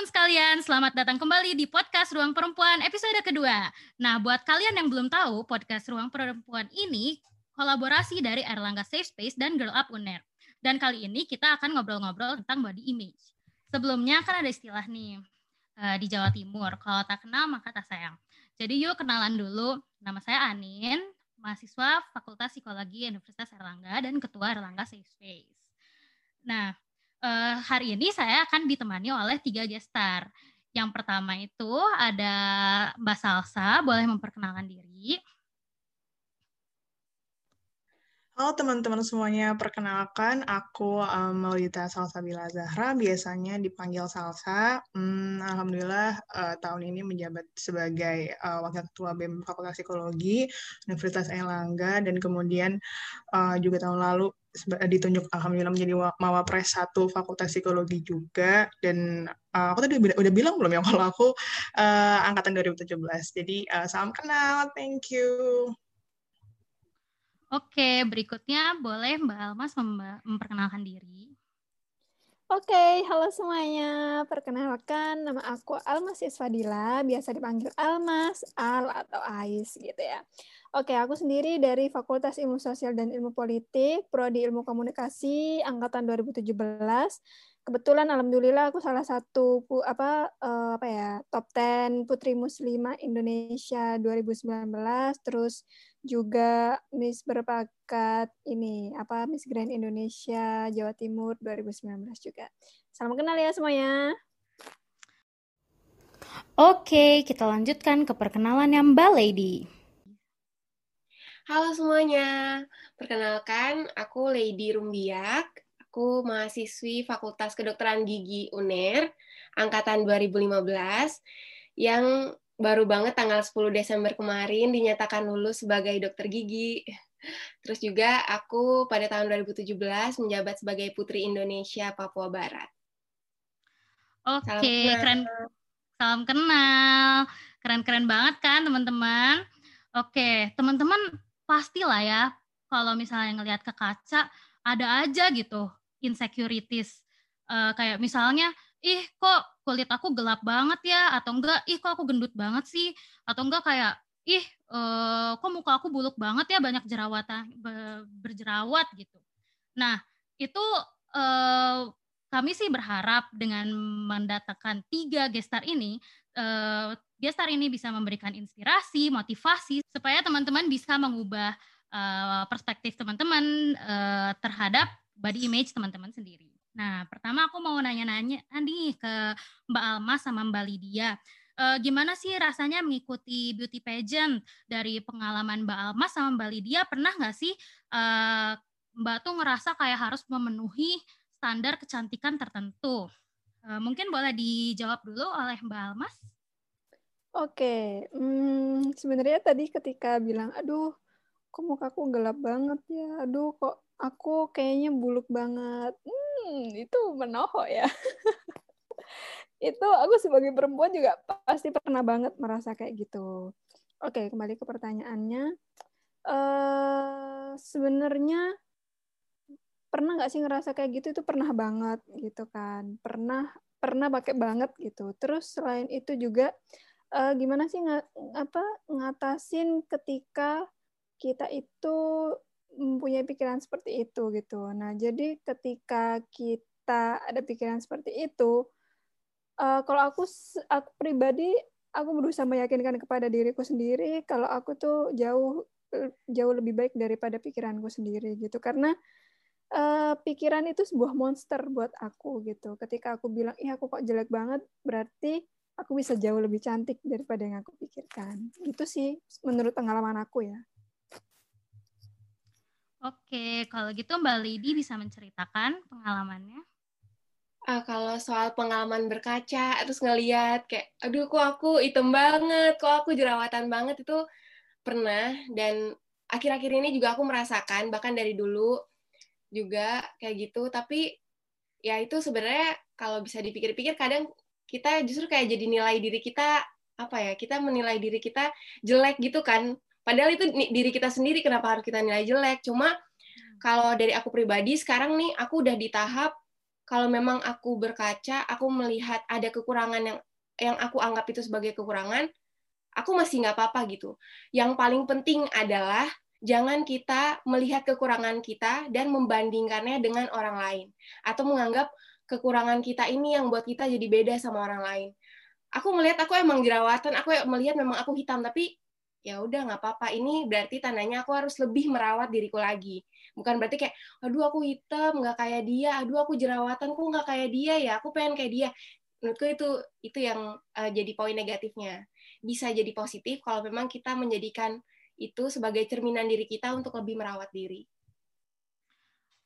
teman-teman sekalian, selamat datang kembali di podcast Ruang Perempuan episode kedua. Nah, buat kalian yang belum tahu, podcast Ruang Perempuan ini kolaborasi dari Erlangga Safe Space dan Girl Up UNER. Dan kali ini kita akan ngobrol-ngobrol tentang body image. Sebelumnya kan ada istilah nih uh, di Jawa Timur, kalau tak kenal maka tak sayang. Jadi yuk kenalan dulu. Nama saya Anin, mahasiswa Fakultas Psikologi Universitas Erlangga dan Ketua Erlangga Safe Space. Nah, uh, hari ini saya akan ditemani oleh tiga gestar. Yang pertama itu ada Mbak Salsa, boleh memperkenalkan diri. Halo teman-teman semuanya, perkenalkan aku um, Maulita Salsabila Zahra, biasanya dipanggil Salsa. Hmm, Alhamdulillah uh, tahun ini menjabat sebagai uh, Wakil Ketua BEM Fakultas Psikologi Universitas Erlangga dan kemudian uh, juga tahun lalu ditunjuk Alhamdulillah menjadi Mawapres satu Fakultas Psikologi juga dan uh, aku tadi udah, udah bilang belum ya kalau aku uh, angkatan 2017. Jadi uh, salam kenal, thank you. Oke, berikutnya boleh Mbak Almas memperkenalkan diri. Oke, halo semuanya. Perkenalkan, nama aku Almas Isfadila, biasa dipanggil Almas, Al, atau Ais gitu ya. Oke, aku sendiri dari Fakultas Ilmu Sosial dan Ilmu Politik, Prodi Ilmu Komunikasi, Angkatan 2017 kebetulan alhamdulillah aku salah satu apa uh, apa ya top 10 putri muslimah Indonesia 2019 terus juga Miss berbakat ini apa Miss Grand Indonesia Jawa Timur 2019 juga. Salam kenal ya semuanya. Oke, kita lanjutkan ke perkenalan yang Mbak Lady. Halo semuanya, perkenalkan aku Lady Rumbiak, Aku mahasiswi Fakultas Kedokteran Gigi UNER angkatan 2015 yang baru banget tanggal 10 Desember kemarin dinyatakan lulus sebagai dokter gigi. Terus juga aku pada tahun 2017 menjabat sebagai Putri Indonesia Papua Barat. Oke, okay, keren. Salam kenal. Keren-keren banget kan teman-teman? Oke, teman-teman pastilah ya kalau misalnya ngelihat ke kaca ada aja gitu insecurities uh, kayak misalnya ih kok kulit aku gelap banget ya atau enggak ih kok aku gendut banget sih atau enggak kayak ih uh, kok muka aku buluk banget ya banyak jerawatan berjerawat gitu nah itu uh, kami sih berharap dengan mendatangkan tiga gestar ini uh, gestar ini bisa memberikan inspirasi motivasi supaya teman-teman bisa mengubah uh, perspektif teman-teman uh, terhadap body image teman-teman sendiri. Nah, pertama aku mau nanya-nanya nih ke Mbak Alma sama Mbak Lydia. E, gimana sih rasanya mengikuti beauty pageant dari pengalaman Mbak Alma sama Mbak Lydia? Pernah nggak sih e, Mbak tuh ngerasa kayak harus memenuhi standar kecantikan tertentu? E, mungkin boleh dijawab dulu oleh Mbak Almas. Oke, hmm, sebenarnya tadi ketika bilang, aduh, kok mukaku gelap banget ya, aduh kok aku kayaknya buluk banget. Hmm, itu menohok ya. itu aku sebagai perempuan juga pasti pernah banget merasa kayak gitu. Oke, kembali ke pertanyaannya. Uh, sebenarnya pernah nggak sih ngerasa kayak gitu? Itu pernah banget gitu kan. Pernah pernah pakai banget gitu. Terus selain itu juga uh, gimana sih ng apa ngatasin ketika kita itu mempunyai pikiran seperti itu gitu. Nah, jadi ketika kita ada pikiran seperti itu, uh, kalau aku aku pribadi aku berusaha meyakinkan kepada diriku sendiri kalau aku tuh jauh jauh lebih baik daripada pikiranku sendiri gitu. Karena uh, pikiran itu sebuah monster buat aku gitu. Ketika aku bilang, "Ih, aku kok jelek banget," berarti aku bisa jauh lebih cantik daripada yang aku pikirkan. Itu sih menurut pengalaman aku ya. Oke, kalau gitu Mbak Lady bisa menceritakan pengalamannya? Uh, kalau soal pengalaman berkaca, terus ngeliat kayak, aduh kok aku hitam banget, kok aku jerawatan banget, itu pernah. Dan akhir-akhir ini juga aku merasakan, bahkan dari dulu juga kayak gitu. Tapi ya itu sebenarnya kalau bisa dipikir-pikir, kadang kita justru kayak jadi nilai diri kita, apa ya, kita menilai diri kita jelek gitu kan, Padahal itu diri kita sendiri kenapa harus kita nilai jelek. Cuma kalau dari aku pribadi sekarang nih aku udah di tahap kalau memang aku berkaca, aku melihat ada kekurangan yang yang aku anggap itu sebagai kekurangan, aku masih nggak apa-apa gitu. Yang paling penting adalah jangan kita melihat kekurangan kita dan membandingkannya dengan orang lain atau menganggap kekurangan kita ini yang buat kita jadi beda sama orang lain. Aku melihat aku emang jerawatan, aku melihat memang aku hitam, tapi ya udah nggak apa-apa. Ini berarti tandanya aku harus lebih merawat diriku lagi. Bukan berarti kayak aduh aku hitam nggak kayak dia. Aduh aku jerawatan kok nggak kayak dia ya? Aku pengen kayak dia. Menurutku itu itu yang uh, jadi poin negatifnya. Bisa jadi positif kalau memang kita menjadikan itu sebagai cerminan diri kita untuk lebih merawat diri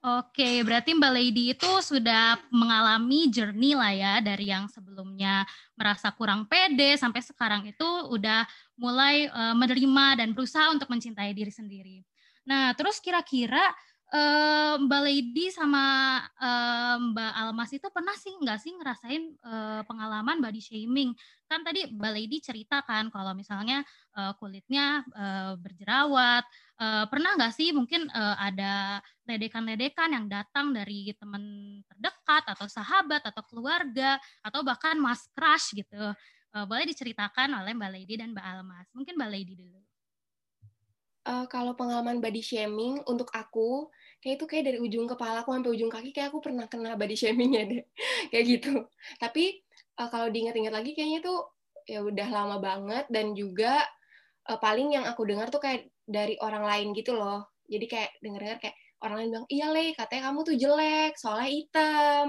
Oke, berarti Mbak Lady itu sudah mengalami journey lah ya dari yang sebelumnya merasa kurang pede sampai sekarang itu udah mulai uh, menerima dan berusaha untuk mencintai diri sendiri. Nah, terus kira-kira uh, Mbak Lady sama uh, Mbak Almas itu pernah sih nggak sih ngerasain uh, pengalaman body shaming? Kan tadi Mbak Lady cerita kan kalau misalnya uh, kulitnya uh, berjerawat. Uh, pernah nggak sih mungkin uh, ada ledekan-ledekan yang datang dari teman terdekat atau sahabat atau keluarga atau bahkan mas crush gitu? Uh, boleh diceritakan oleh Mbak Lady dan Mbak Almas. Mungkin Mbak Lady dulu uh, kalau pengalaman body shaming untuk aku kayak itu kayak dari ujung kepala aku sampai ujung kaki kayak aku pernah kena body shaming ya deh kayak gitu tapi uh, kalau diingat-ingat lagi kayaknya tuh ya udah lama banget dan juga uh, paling yang aku dengar tuh kayak dari orang lain gitu loh. Jadi kayak denger-dengar kayak orang lain bilang iya le katanya kamu tuh jelek soalnya hitam.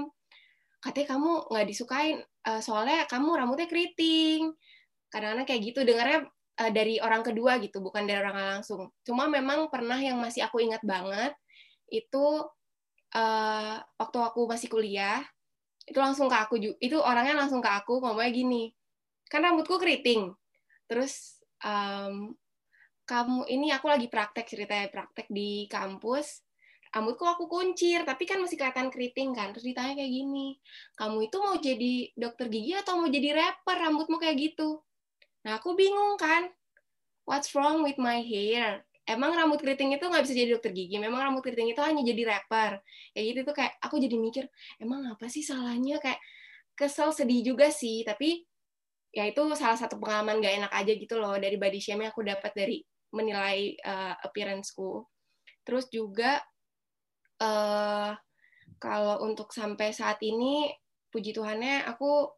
Katanya kamu nggak disukain uh, soalnya kamu rambutnya keriting. Kadang-kadang kayak gitu dengarnya uh, dari orang kedua gitu, bukan dari orang langsung. Cuma memang pernah yang masih aku ingat banget itu uh, waktu aku masih kuliah itu langsung ke aku itu orangnya langsung ke aku ngomongnya gini kan rambutku keriting. Terus um, kamu ini aku lagi praktek ceritanya praktek di kampus. Rambutku aku kuncir tapi kan masih kelihatan keriting kan. Terus ditanya kayak gini kamu itu mau jadi dokter gigi atau mau jadi rapper rambutmu kayak gitu? Nah, aku bingung kan, what's wrong with my hair? Emang rambut keriting itu nggak bisa jadi dokter gigi? Memang rambut keriting itu hanya jadi rapper? Kayak gitu tuh kayak aku jadi mikir, emang apa sih salahnya? Kayak kesel, sedih juga sih. Tapi ya itu salah satu pengalaman gak enak aja gitu loh dari body shaming aku dapat dari menilai uh, appearance-ku. Terus juga uh, kalau untuk sampai saat ini, puji Tuhannya aku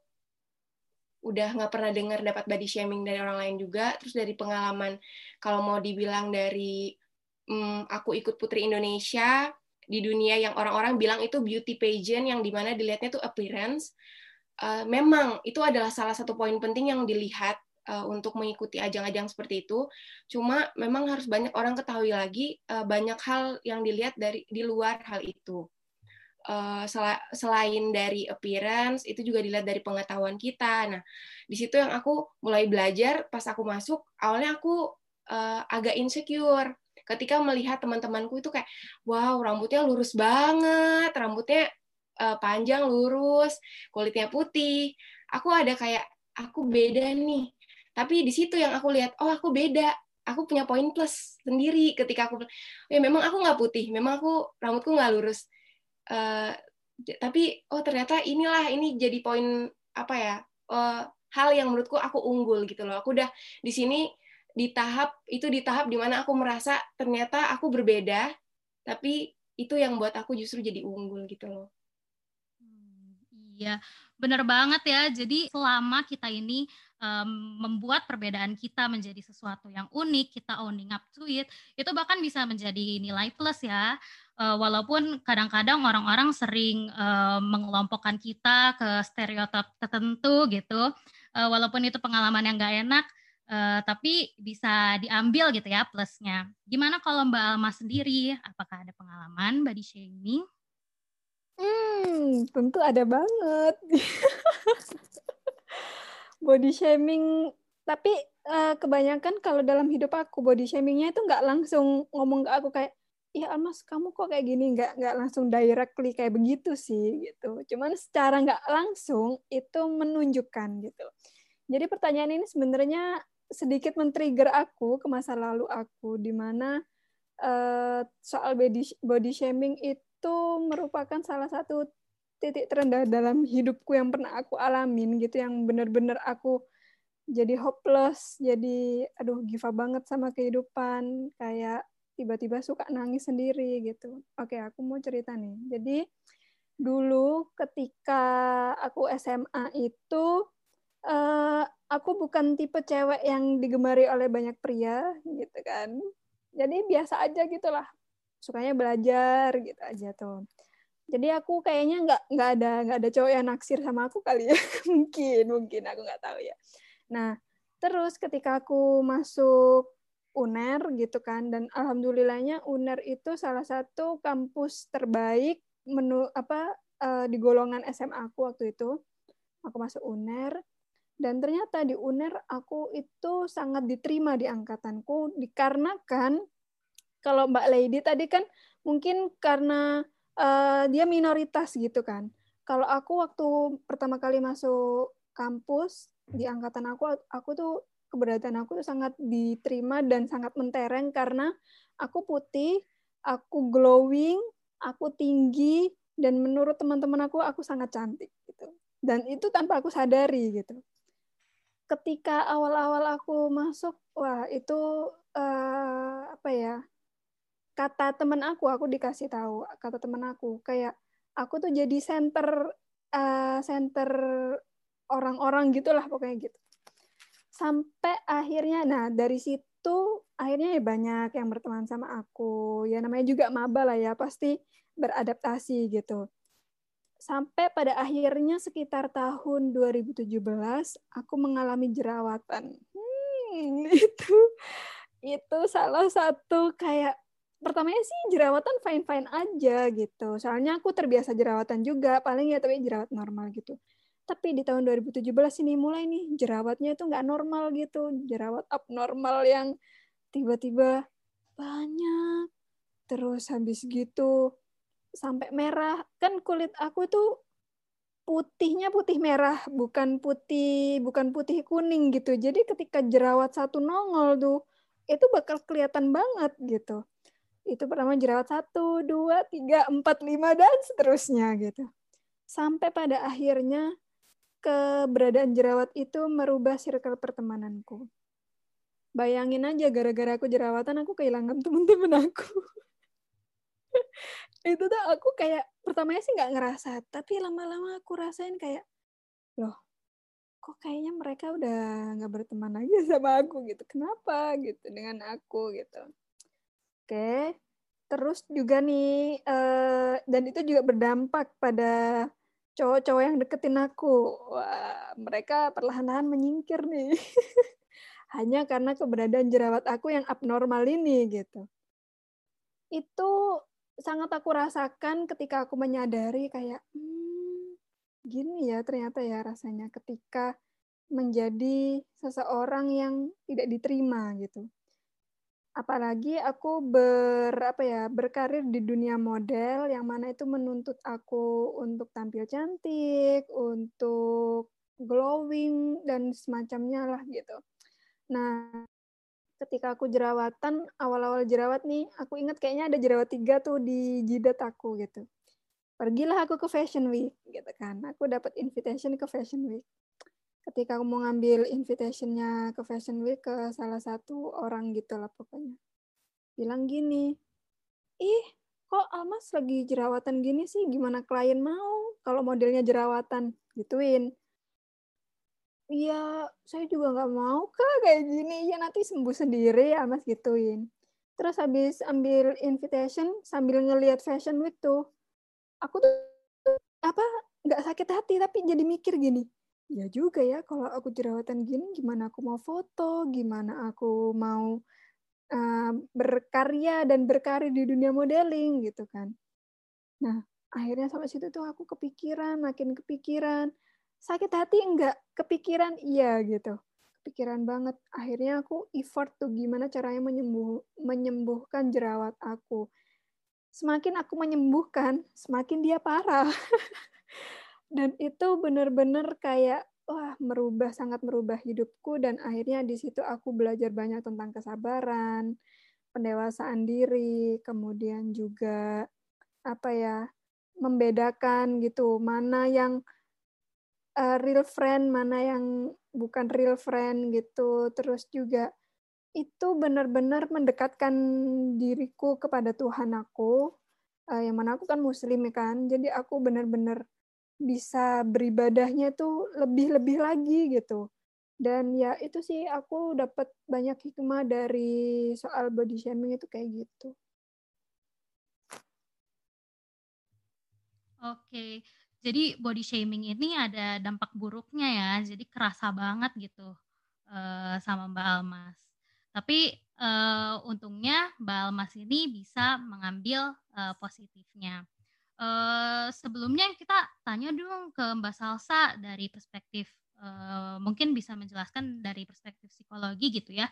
udah nggak pernah dengar dapat body shaming dari orang lain juga. Terus dari pengalaman kalau mau dibilang dari um, aku ikut Putri Indonesia di dunia yang orang-orang bilang itu beauty pageant yang di mana dilihatnya tuh appearance uh, memang itu adalah salah satu poin penting yang dilihat uh, untuk mengikuti ajang-ajang seperti itu. Cuma memang harus banyak orang ketahui lagi uh, banyak hal yang dilihat dari di luar hal itu uh, selain dari appearance itu juga dilihat dari pengetahuan kita. Nah, di situ yang aku mulai belajar pas aku masuk awalnya aku uh, agak insecure ketika melihat teman-temanku itu kayak wow rambutnya lurus banget, rambutnya uh, panjang lurus, kulitnya putih. Aku ada kayak aku beda nih. Tapi di situ yang aku lihat, oh aku beda, aku punya poin plus sendiri ketika aku ya memang aku nggak putih memang aku rambutku nggak lurus uh, tapi oh ternyata inilah ini jadi poin apa ya uh, hal yang menurutku aku unggul gitu loh. Aku udah di sini di tahap itu di tahap di mana aku merasa ternyata aku berbeda tapi itu yang buat aku justru jadi unggul gitu loh iya benar banget ya jadi selama kita ini um, membuat perbedaan kita menjadi sesuatu yang unik, kita owning up to it, itu bahkan bisa menjadi nilai plus ya uh, walaupun kadang-kadang orang-orang sering uh, mengelompokkan kita ke stereotip tertentu gitu, uh, walaupun itu pengalaman yang nggak enak, uh, tapi bisa diambil gitu ya plusnya. Gimana kalau Mbak Alma sendiri? Apakah ada pengalaman body shaming? Hmm, tentu ada banget. body shaming, tapi uh, kebanyakan kalau dalam hidup aku body shamingnya itu nggak langsung ngomong ke aku kayak ya Almas kamu kok kayak gini? Nggak nggak langsung directly kayak begitu sih gitu. Cuman secara nggak langsung itu menunjukkan gitu. Jadi pertanyaan ini sebenarnya sedikit men-trigger aku ke masa lalu aku di mana uh, soal body body shaming itu merupakan salah satu titik terendah dalam hidupku yang pernah aku alamin gitu yang benar-benar aku jadi hopeless jadi aduh giva banget sama kehidupan kayak tiba-tiba suka nangis sendiri gitu. Oke aku mau cerita nih. Jadi dulu ketika aku SMA itu uh, aku bukan tipe cewek yang digemari oleh banyak pria gitu kan. Jadi biasa aja gitulah sukanya belajar gitu aja tuh. Jadi aku kayaknya nggak nggak ada nggak ada cowok yang naksir sama aku kali ya. Mungkin mungkin aku nggak tahu ya. Nah terus ketika aku masuk UNER gitu kan dan alhamdulillahnya UNER itu salah satu kampus terbaik menu apa uh, di golongan SMA aku waktu itu. Aku masuk UNER dan ternyata di UNER aku itu sangat diterima di angkatanku dikarenakan kalau Mbak Lady tadi kan mungkin karena uh, dia minoritas gitu kan. Kalau aku waktu pertama kali masuk kampus di angkatan aku, aku tuh keberadaan aku tuh sangat diterima dan sangat mentereng karena aku putih, aku glowing, aku tinggi, dan menurut teman-teman aku aku sangat cantik gitu. Dan itu tanpa aku sadari gitu. Ketika awal-awal aku masuk, wah itu uh, apa ya? Kata temen aku aku dikasih tahu kata temen aku kayak aku tuh jadi center uh, center orang-orang gitulah pokoknya gitu. Sampai akhirnya nah dari situ akhirnya ya banyak yang berteman sama aku. Ya namanya juga maba lah ya pasti beradaptasi gitu. Sampai pada akhirnya sekitar tahun 2017 aku mengalami jerawatan. Hmm, itu itu salah satu kayak pertamanya sih jerawatan fine fine aja gitu. Soalnya aku terbiasa jerawatan juga paling ya tapi jerawat normal gitu. Tapi di tahun 2017 ini mulai nih jerawatnya itu nggak normal gitu. Jerawat abnormal yang tiba-tiba banyak terus habis gitu sampai merah. Kan kulit aku tuh putihnya putih merah bukan putih bukan putih kuning gitu. Jadi ketika jerawat satu nongol tuh itu bakal kelihatan banget gitu itu pertama jerawat satu, dua, tiga, empat, lima dan seterusnya gitu. Sampai pada akhirnya keberadaan jerawat itu merubah circle pertemananku. Bayangin aja gara-gara aku jerawatan aku kehilangan teman-teman aku. itu tuh aku kayak pertamanya sih nggak ngerasa, tapi lama-lama aku rasain kayak loh kok kayaknya mereka udah nggak berteman lagi sama aku gitu. Kenapa gitu dengan aku gitu. Oke, terus juga nih, uh, dan itu juga berdampak pada cowok-cowok yang deketin aku. Wah, mereka perlahan-lahan menyingkir nih. Hanya karena keberadaan jerawat aku yang abnormal ini gitu. Itu sangat aku rasakan ketika aku menyadari kayak, hmm, gini ya ternyata ya rasanya ketika menjadi seseorang yang tidak diterima gitu apalagi aku ber apa ya berkarir di dunia model yang mana itu menuntut aku untuk tampil cantik, untuk glowing dan semacamnya lah gitu. Nah, ketika aku jerawatan, awal-awal jerawat nih, aku ingat kayaknya ada jerawat tiga tuh di jidat aku gitu. Pergilah aku ke Fashion Week gitu kan. Aku dapat invitation ke Fashion Week ketika aku mau ngambil invitationnya ke Fashion Week ke salah satu orang gitu lah pokoknya. Bilang gini, ih kok Almas lagi jerawatan gini sih, gimana klien mau kalau modelnya jerawatan? Gituin. Iya, saya juga nggak mau kak kayak gini. Ya nanti sembuh sendiri ya mas gituin. Terus habis ambil invitation sambil ngelihat Fashion Week tuh, aku tuh apa nggak sakit hati tapi jadi mikir gini, ya juga ya kalau aku jerawatan gini gimana aku mau foto gimana aku mau uh, berkarya dan berkarir di dunia modeling gitu kan. Nah akhirnya sampai situ tuh aku kepikiran makin kepikiran. Sakit hati enggak? Kepikiran iya gitu. Kepikiran banget. Akhirnya aku effort tuh gimana caranya menyembuh menyembuhkan jerawat aku. Semakin aku menyembuhkan semakin dia parah dan itu benar-benar kayak wah merubah sangat merubah hidupku. Dan akhirnya di situ aku belajar banyak tentang kesabaran, pendewasaan diri, kemudian juga apa ya membedakan gitu mana yang uh, real friend mana yang bukan real friend gitu. Terus juga itu benar-benar mendekatkan diriku kepada Tuhan aku uh, yang mana aku kan muslim ya kan. Jadi aku benar-benar bisa beribadahnya tuh lebih-lebih lagi gitu dan ya itu sih aku dapat banyak hikmah dari soal body shaming itu kayak gitu Oke, jadi body shaming ini ada dampak buruknya ya, jadi kerasa banget gitu uh, sama Mbak Almas. Tapi uh, untungnya Mbak Almas ini bisa mengambil uh, positifnya. Uh, sebelumnya kita tanya dong ke Mbak Salsa dari perspektif uh, mungkin bisa menjelaskan dari perspektif psikologi gitu ya.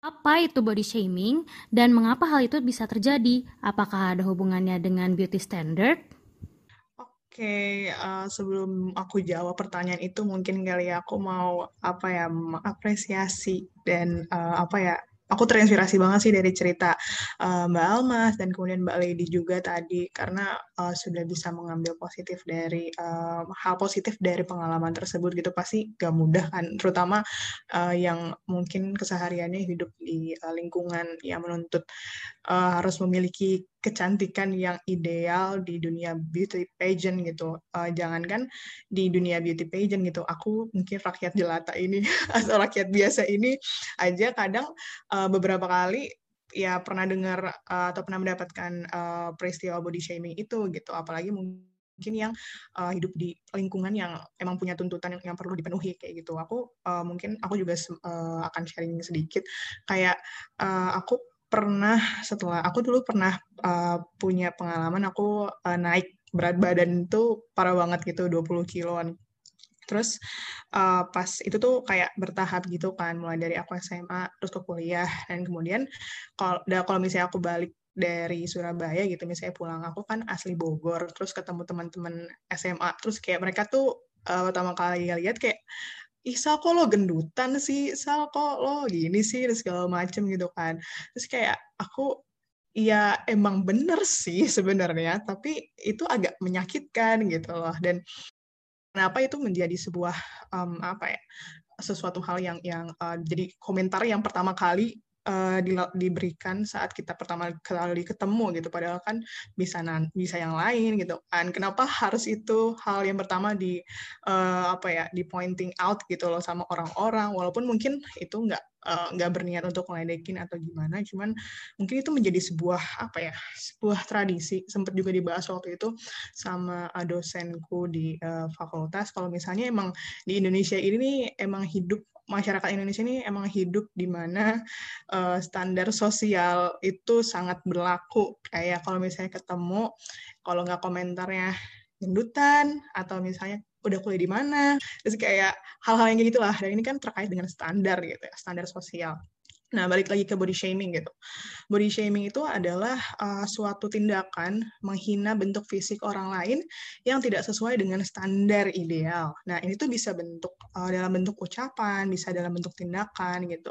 Apa itu body shaming dan mengapa hal itu bisa terjadi? Apakah ada hubungannya dengan beauty standard? Oke, uh, sebelum aku jawab pertanyaan itu, mungkin kali ya aku mau apa ya mengapresiasi dan uh, apa ya aku terinspirasi banget sih dari cerita uh, Mbak Almas dan kemudian Mbak Lady juga tadi karena uh, sudah bisa mengambil positif dari uh, hal positif dari pengalaman tersebut gitu. Pasti gak mudah kan terutama uh, yang mungkin kesehariannya hidup di uh, lingkungan yang menuntut uh, harus memiliki kecantikan yang ideal di dunia beauty pageant gitu. Uh, jangankan di dunia beauty pageant gitu, aku mungkin rakyat jelata ini atau rakyat biasa ini aja kadang uh, beberapa kali ya pernah dengar uh, atau pernah mendapatkan uh, peristiwa body shaming itu gitu. Apalagi mungkin yang uh, hidup di lingkungan yang emang punya tuntutan yang, yang perlu dipenuhi kayak gitu. Aku uh, mungkin aku juga uh, akan sharing sedikit kayak uh, aku pernah setelah aku dulu pernah uh, punya pengalaman aku uh, naik berat badan itu parah banget gitu 20 kiloan. Terus uh, pas itu tuh kayak bertahap gitu kan mulai dari aku SMA terus ke kuliah dan kemudian kalau kalau misalnya aku balik dari Surabaya gitu misalnya pulang aku kan asli Bogor terus ketemu teman-teman SMA terus kayak mereka tuh uh, pertama kali lihat kayak ih Sal kok lo gendutan sih, Sal kok lo gini sih, dan segala macem gitu kan. Terus kayak aku ya emang bener sih sebenarnya, tapi itu agak menyakitkan gitu loh. Dan kenapa itu menjadi sebuah um, apa ya sesuatu hal yang yang uh, jadi komentar yang pertama kali uh, di, diberikan saat kita pertama kali ketemu gitu. Padahal kan bisa nan bisa yang lain gitu. Kan kenapa harus itu hal yang pertama di uh, apa ya di pointing out gitu loh sama orang-orang. Walaupun mungkin itu nggak nggak uh, berniat untuk ngeledekin atau gimana. Cuman mungkin itu menjadi sebuah apa ya sebuah tradisi. Sempat juga dibahas waktu itu sama dosenku di uh, fakultas. Kalau misalnya emang di Indonesia ini emang hidup masyarakat Indonesia ini emang hidup di mana uh, standar sosial itu sangat berlaku. Kayak kalau misalnya ketemu, kalau nggak komentarnya gendutan atau misalnya udah kuliah di mana, terus kayak hal-hal yang gitu lah. Dan ini kan terkait dengan standar gitu ya, standar sosial. Nah, balik lagi ke body shaming gitu. Body shaming itu adalah uh, suatu tindakan menghina bentuk fisik orang lain yang tidak sesuai dengan standar ideal. Nah, ini tuh bisa bentuk uh, dalam bentuk ucapan, bisa dalam bentuk tindakan gitu.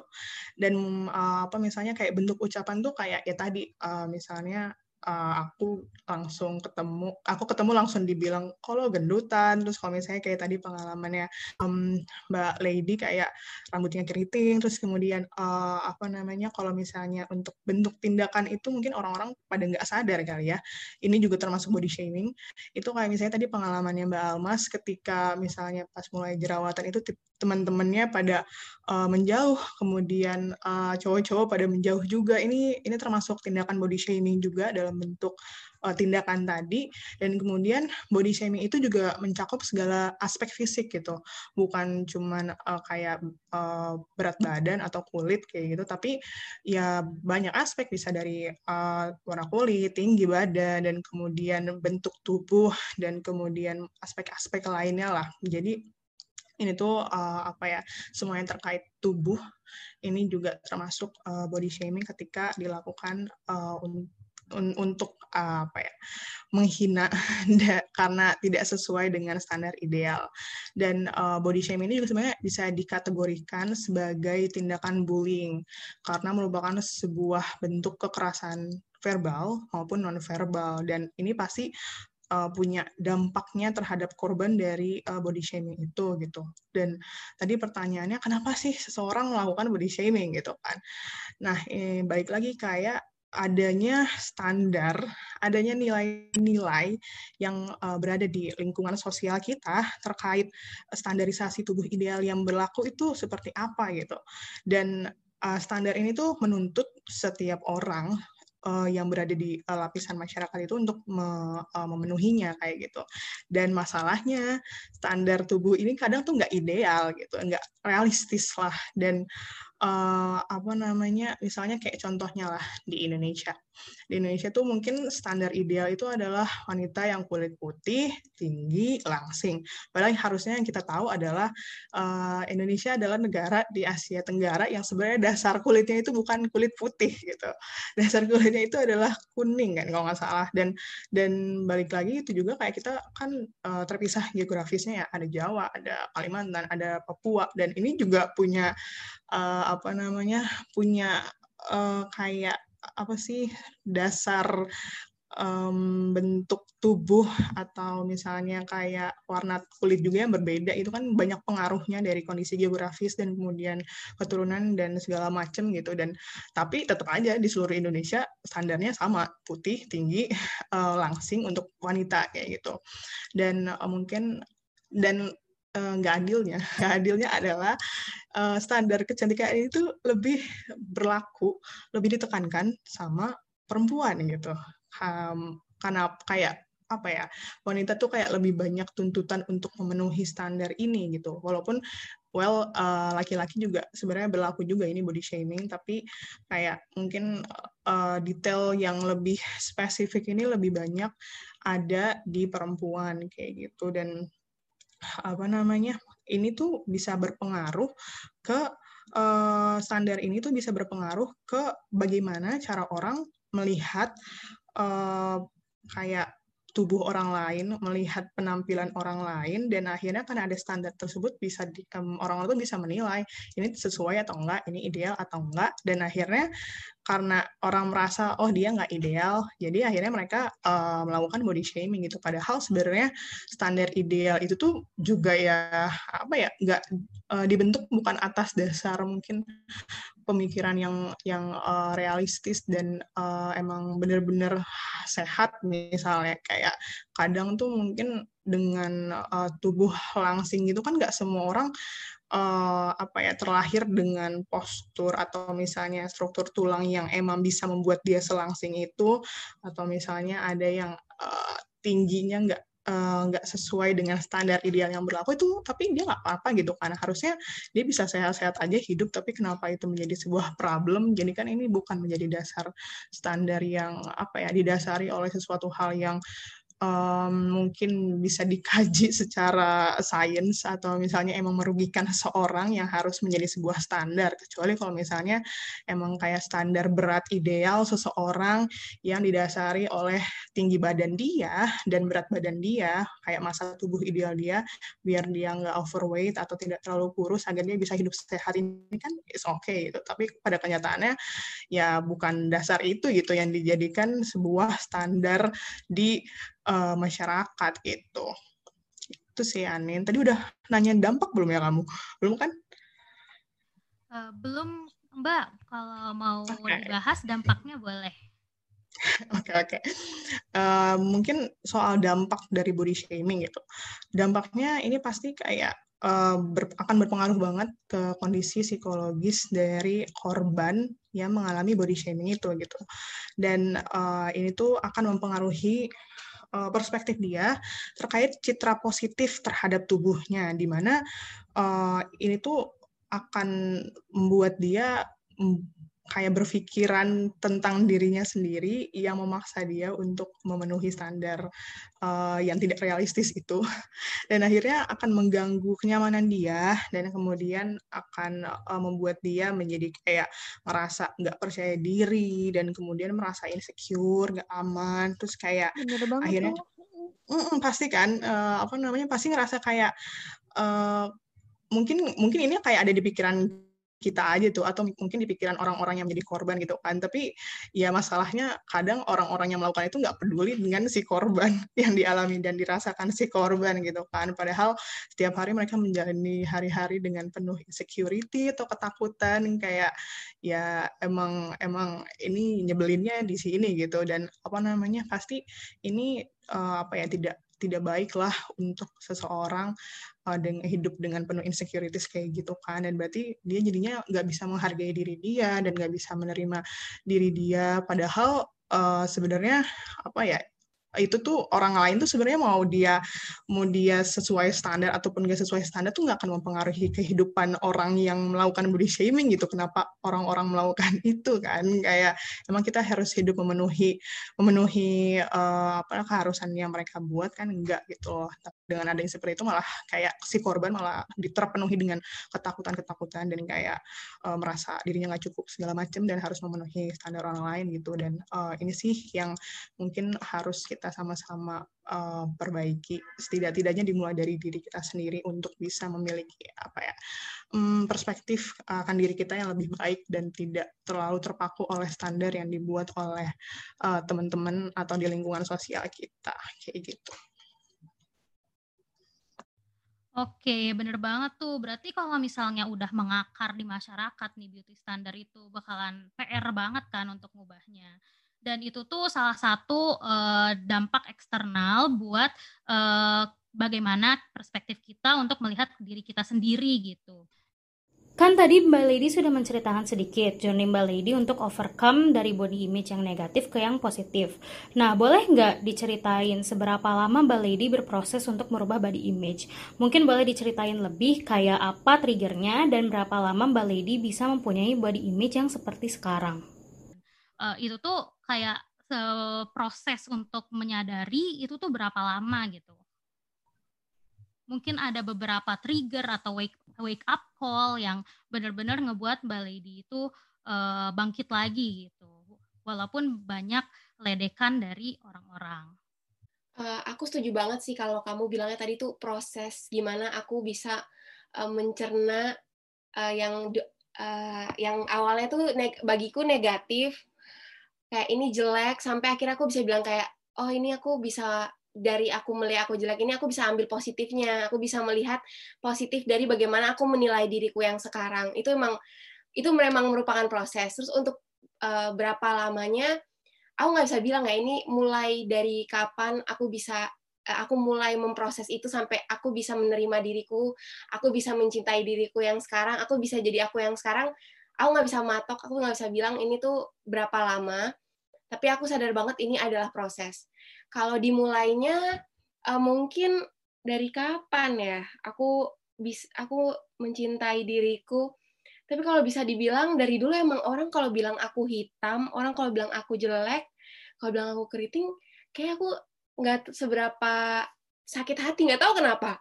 Dan uh, apa misalnya kayak bentuk ucapan tuh kayak ya tadi uh, misalnya uh, aku langsung ketemu, aku ketemu langsung dibilang kalau gendutan, terus kalau misalnya kayak tadi pengalamannya um, Mbak Lady kayak rambutnya keriting, terus kemudian uh, apa namanya kalau misalnya untuk bentuk tindakan itu mungkin orang-orang pada nggak sadar kali ya, ini juga termasuk body shaming, itu kayak misalnya tadi pengalamannya Mbak Almas ketika misalnya pas mulai jerawatan itu teman-temannya pada uh, menjauh, kemudian uh, cowok-cowok pada menjauh juga. Ini ini termasuk tindakan body shaming juga dalam bentuk uh, tindakan tadi. Dan kemudian body shaming itu juga mencakup segala aspek fisik gitu, bukan cuman uh, kayak uh, berat badan atau kulit kayak gitu, tapi ya banyak aspek bisa dari uh, warna kulit, tinggi badan, dan kemudian bentuk tubuh dan kemudian aspek-aspek lainnya lah. Jadi ini tuh uh, apa ya semua yang terkait tubuh ini juga termasuk uh, body shaming ketika dilakukan uh, un un untuk uh, apa ya menghina karena tidak sesuai dengan standar ideal dan uh, body shaming ini juga sebenarnya bisa dikategorikan sebagai tindakan bullying karena merupakan sebuah bentuk kekerasan verbal maupun non verbal dan ini pasti uh, punya dampaknya terhadap korban dari uh, body shaming itu gitu. Dan tadi pertanyaannya kenapa sih seseorang melakukan body shaming gitu kan? Nah, eh, balik lagi kayak adanya standar, adanya nilai-nilai yang uh, berada di lingkungan sosial kita terkait standarisasi tubuh ideal yang berlaku itu seperti apa gitu. Dan uh, standar ini tuh menuntut setiap orang uh, yang berada di lapisan masyarakat itu untuk me, uh, memenuhinya kayak gitu. Dan masalahnya standar tubuh ini kadang tuh nggak ideal gitu, nggak realistis lah. Dan uh, apa namanya, misalnya kayak contohnya lah di Indonesia di Indonesia tuh mungkin standar ideal itu adalah wanita yang kulit putih, tinggi, langsing. Padahal harusnya yang kita tahu adalah uh, Indonesia adalah negara di Asia Tenggara yang sebenarnya dasar kulitnya itu bukan kulit putih gitu. Dasar kulitnya itu adalah kuning kan kalau nggak salah. Dan dan balik lagi itu juga kayak kita kan uh, terpisah geografisnya ya. Ada Jawa, ada Kalimantan, ada Papua dan ini juga punya uh, apa namanya punya uh, kayak apa sih dasar um, bentuk tubuh atau misalnya kayak warna kulit juga yang berbeda. Itu kan banyak pengaruhnya dari kondisi geografis dan kemudian keturunan dan segala macam gitu. Dan tapi tetap aja di seluruh Indonesia standarnya sama putih tinggi uh, langsing untuk wanita kayak gitu. Dan uh, mungkin dan nggak uh, adilnya. Nggak adilnya adalah uh, standar kecantikan itu lebih berlaku lebih ditekankan sama perempuan gitu. Um, karena kayak apa ya wanita tuh kayak lebih banyak tuntutan untuk memenuhi standar ini gitu. Walaupun well uh, laki-laki juga sebenarnya berlaku juga ini body shaming tapi kayak mungkin uh, detail yang lebih spesifik ini lebih banyak ada di perempuan kayak gitu. Dan apa namanya ini tuh bisa berpengaruh ke uh, standar ini tuh bisa berpengaruh ke bagaimana cara orang melihat uh, kayak tubuh orang lain, melihat penampilan orang lain, dan akhirnya karena ada standar tersebut bisa di, um, orang-orang tuh bisa menilai ini sesuai atau enggak, ini ideal atau enggak, dan akhirnya karena orang merasa oh dia nggak ideal, jadi akhirnya mereka uh, melakukan body shaming gitu. Padahal sebenarnya standar ideal itu tuh juga ya apa ya nggak uh, dibentuk bukan atas dasar mungkin pemikiran yang yang uh, realistis dan uh, emang benar-benar sehat misalnya. Kayak kadang tuh mungkin dengan uh, tubuh langsing gitu kan nggak semua orang uh, apa ya terlahir dengan postur atau misalnya struktur tulang yang emang bisa membuat dia selangsing itu atau misalnya ada yang uh, tingginya nggak nggak uh, sesuai dengan standar ideal yang berlaku itu tapi dia nggak apa-apa gitu karena harusnya dia bisa sehat-sehat aja hidup tapi kenapa itu menjadi sebuah problem? Jadi kan ini bukan menjadi dasar standar yang apa ya didasari oleh sesuatu hal yang um, mungkin bisa dikaji secara sains atau misalnya emang merugikan seseorang yang harus menjadi sebuah standar. Kecuali kalau misalnya emang kayak standar berat ideal seseorang yang didasari oleh tinggi badan dia dan berat badan dia kayak masa tubuh ideal dia biar dia nggak overweight atau tidak terlalu kurus agar dia bisa hidup sehat ini kan is okay gitu. Tapi pada kenyataannya ya bukan dasar itu gitu yang dijadikan sebuah standar di uh, masyarakat gitu. Itu sih Anin. Tadi udah nanya dampak belum ya kamu? Belum kan? Uh, belum Mbak. Kalau mau okay. dibahas dampaknya boleh. Oke oke. Okay, okay. uh, mungkin soal dampak dari body shaming gitu. Dampaknya ini pasti kayak uh, ber, akan berpengaruh banget ke kondisi psikologis dari korban yang mengalami body shaming itu gitu. Dan uh, ini tuh akan mempengaruhi uh, perspektif dia terkait citra positif terhadap tubuhnya, di mana uh, ini tuh akan membuat dia kayak berpikiran tentang dirinya sendiri yang memaksa dia untuk memenuhi standar uh, yang tidak realistis itu. Dan akhirnya akan mengganggu kenyamanan dia dan kemudian akan uh, membuat dia menjadi kayak merasa nggak percaya diri dan kemudian merasa insecure nggak aman. Terus kayak akhirnya mm, pasti kan uh, apa namanya pasti ngerasa kayak uh, mungkin mungkin ini kayak ada di pikiran kita aja tuh atau mungkin di pikiran orang-orang yang menjadi korban gitu kan. Tapi ya masalahnya kadang orang-orang yang melakukan itu nggak peduli dengan si korban yang dialami dan dirasakan si korban gitu kan. Padahal setiap hari mereka menjalani hari-hari dengan penuh insecurity atau ketakutan kayak ya emang emang ini nyebelinnya di sini gitu. Dan apa namanya pasti ini uh, apa ya tidak tidak baik lah untuk seseorang uh, dengan hidup dengan penuh insecurities kayak gitu kan. Dan berarti dia jadinya nggak bisa menghargai diri dia dan nggak bisa menerima diri dia. Padahal uh, sebenarnya apa ya itu tuh orang lain tuh sebenarnya mau dia mau dia sesuai standar ataupun gak sesuai standar tuh nggak akan mempengaruhi kehidupan orang yang melakukan body shaming gitu. Kenapa orang-orang melakukan itu kan? Kayak emang kita harus hidup memenuhi memenuhi uh, apa keharusan yang mereka buat kan? Enggak gitu loh dengan ada yang seperti itu malah kayak si korban malah diterpenuhi dengan ketakutan-ketakutan dan kayak uh, merasa dirinya nggak cukup segala macam dan harus memenuhi standar orang lain gitu. Dan uh, ini sih yang mungkin harus kita kita sama-sama uh, perbaiki. Setidak-tidaknya dimulai dari diri kita sendiri untuk bisa memiliki apa ya um, perspektif akan diri kita yang lebih baik dan tidak terlalu terpaku oleh standar yang dibuat oleh uh, teman-teman atau di lingkungan sosial kita. Kayak gitu. Oke, bener banget tuh. Berarti kalau misalnya udah mengakar di masyarakat nih beauty standar itu bakalan PR banget kan untuk ngubahnya dan itu tuh salah satu uh, dampak eksternal buat uh, bagaimana perspektif kita untuk melihat diri kita sendiri gitu. Kan tadi Mbak Lady sudah menceritakan sedikit journey Mbak Lady untuk overcome dari body image yang negatif ke yang positif. Nah, boleh nggak diceritain seberapa lama Mbak Lady berproses untuk merubah body image? Mungkin boleh diceritain lebih kayak apa triggernya dan berapa lama Mbak Lady bisa mempunyai body image yang seperti sekarang? Uh, itu tuh kayak proses untuk menyadari itu tuh berapa lama gitu. Mungkin ada beberapa trigger atau wake wake up call yang benar-benar ngebuat Mbak Lady itu uh, bangkit lagi gitu. Walaupun banyak ledekan dari orang-orang. Uh, aku setuju banget sih kalau kamu bilangnya tadi tuh proses gimana aku bisa uh, mencerna uh, yang uh, yang awalnya tuh neg bagiku negatif kayak ini jelek sampai akhirnya aku bisa bilang kayak oh ini aku bisa dari aku melihat aku jelek ini aku bisa ambil positifnya. Aku bisa melihat positif dari bagaimana aku menilai diriku yang sekarang. Itu memang itu memang merupakan proses. Terus untuk uh, berapa lamanya aku nggak bisa bilang ya ini mulai dari kapan aku bisa uh, aku mulai memproses itu sampai aku bisa menerima diriku aku bisa mencintai diriku yang sekarang aku bisa jadi aku yang sekarang. Aku nggak bisa matok aku nggak bisa bilang ini tuh berapa lama tapi aku sadar banget ini adalah proses. Kalau dimulainya uh, mungkin dari kapan ya? Aku bis aku mencintai diriku. Tapi kalau bisa dibilang dari dulu emang orang kalau bilang aku hitam orang kalau bilang aku jelek kalau bilang aku keriting kayak aku nggak seberapa sakit hati nggak tahu kenapa.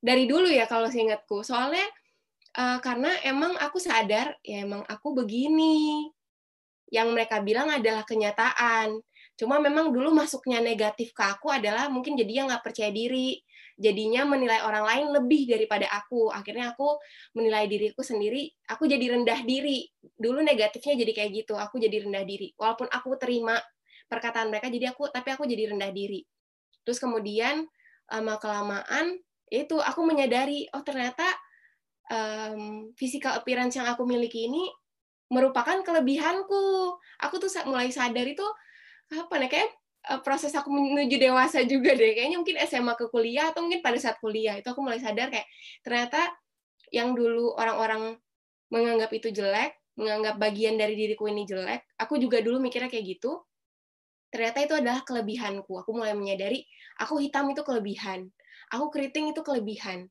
Dari dulu ya kalau seingatku. Soalnya uh, karena emang aku sadar ya emang aku begini yang mereka bilang adalah kenyataan. Cuma memang dulu masuknya negatif ke aku adalah mungkin jadinya nggak percaya diri. Jadinya menilai orang lain lebih daripada aku. Akhirnya aku menilai diriku sendiri. Aku jadi rendah diri. Dulu negatifnya jadi kayak gitu. Aku jadi rendah diri. Walaupun aku terima perkataan mereka jadi aku tapi aku jadi rendah diri. Terus kemudian lama kelamaan itu aku menyadari oh ternyata um, physical appearance yang aku miliki ini merupakan kelebihanku. Aku tuh mulai sadar itu apa nih kayak uh, proses aku menuju dewasa juga deh. Kayaknya mungkin SMA ke kuliah atau mungkin pada saat kuliah itu aku mulai sadar kayak ternyata yang dulu orang-orang menganggap itu jelek, menganggap bagian dari diriku ini jelek, aku juga dulu mikirnya kayak gitu. Ternyata itu adalah kelebihanku. Aku mulai menyadari aku hitam itu kelebihan. Aku keriting itu kelebihan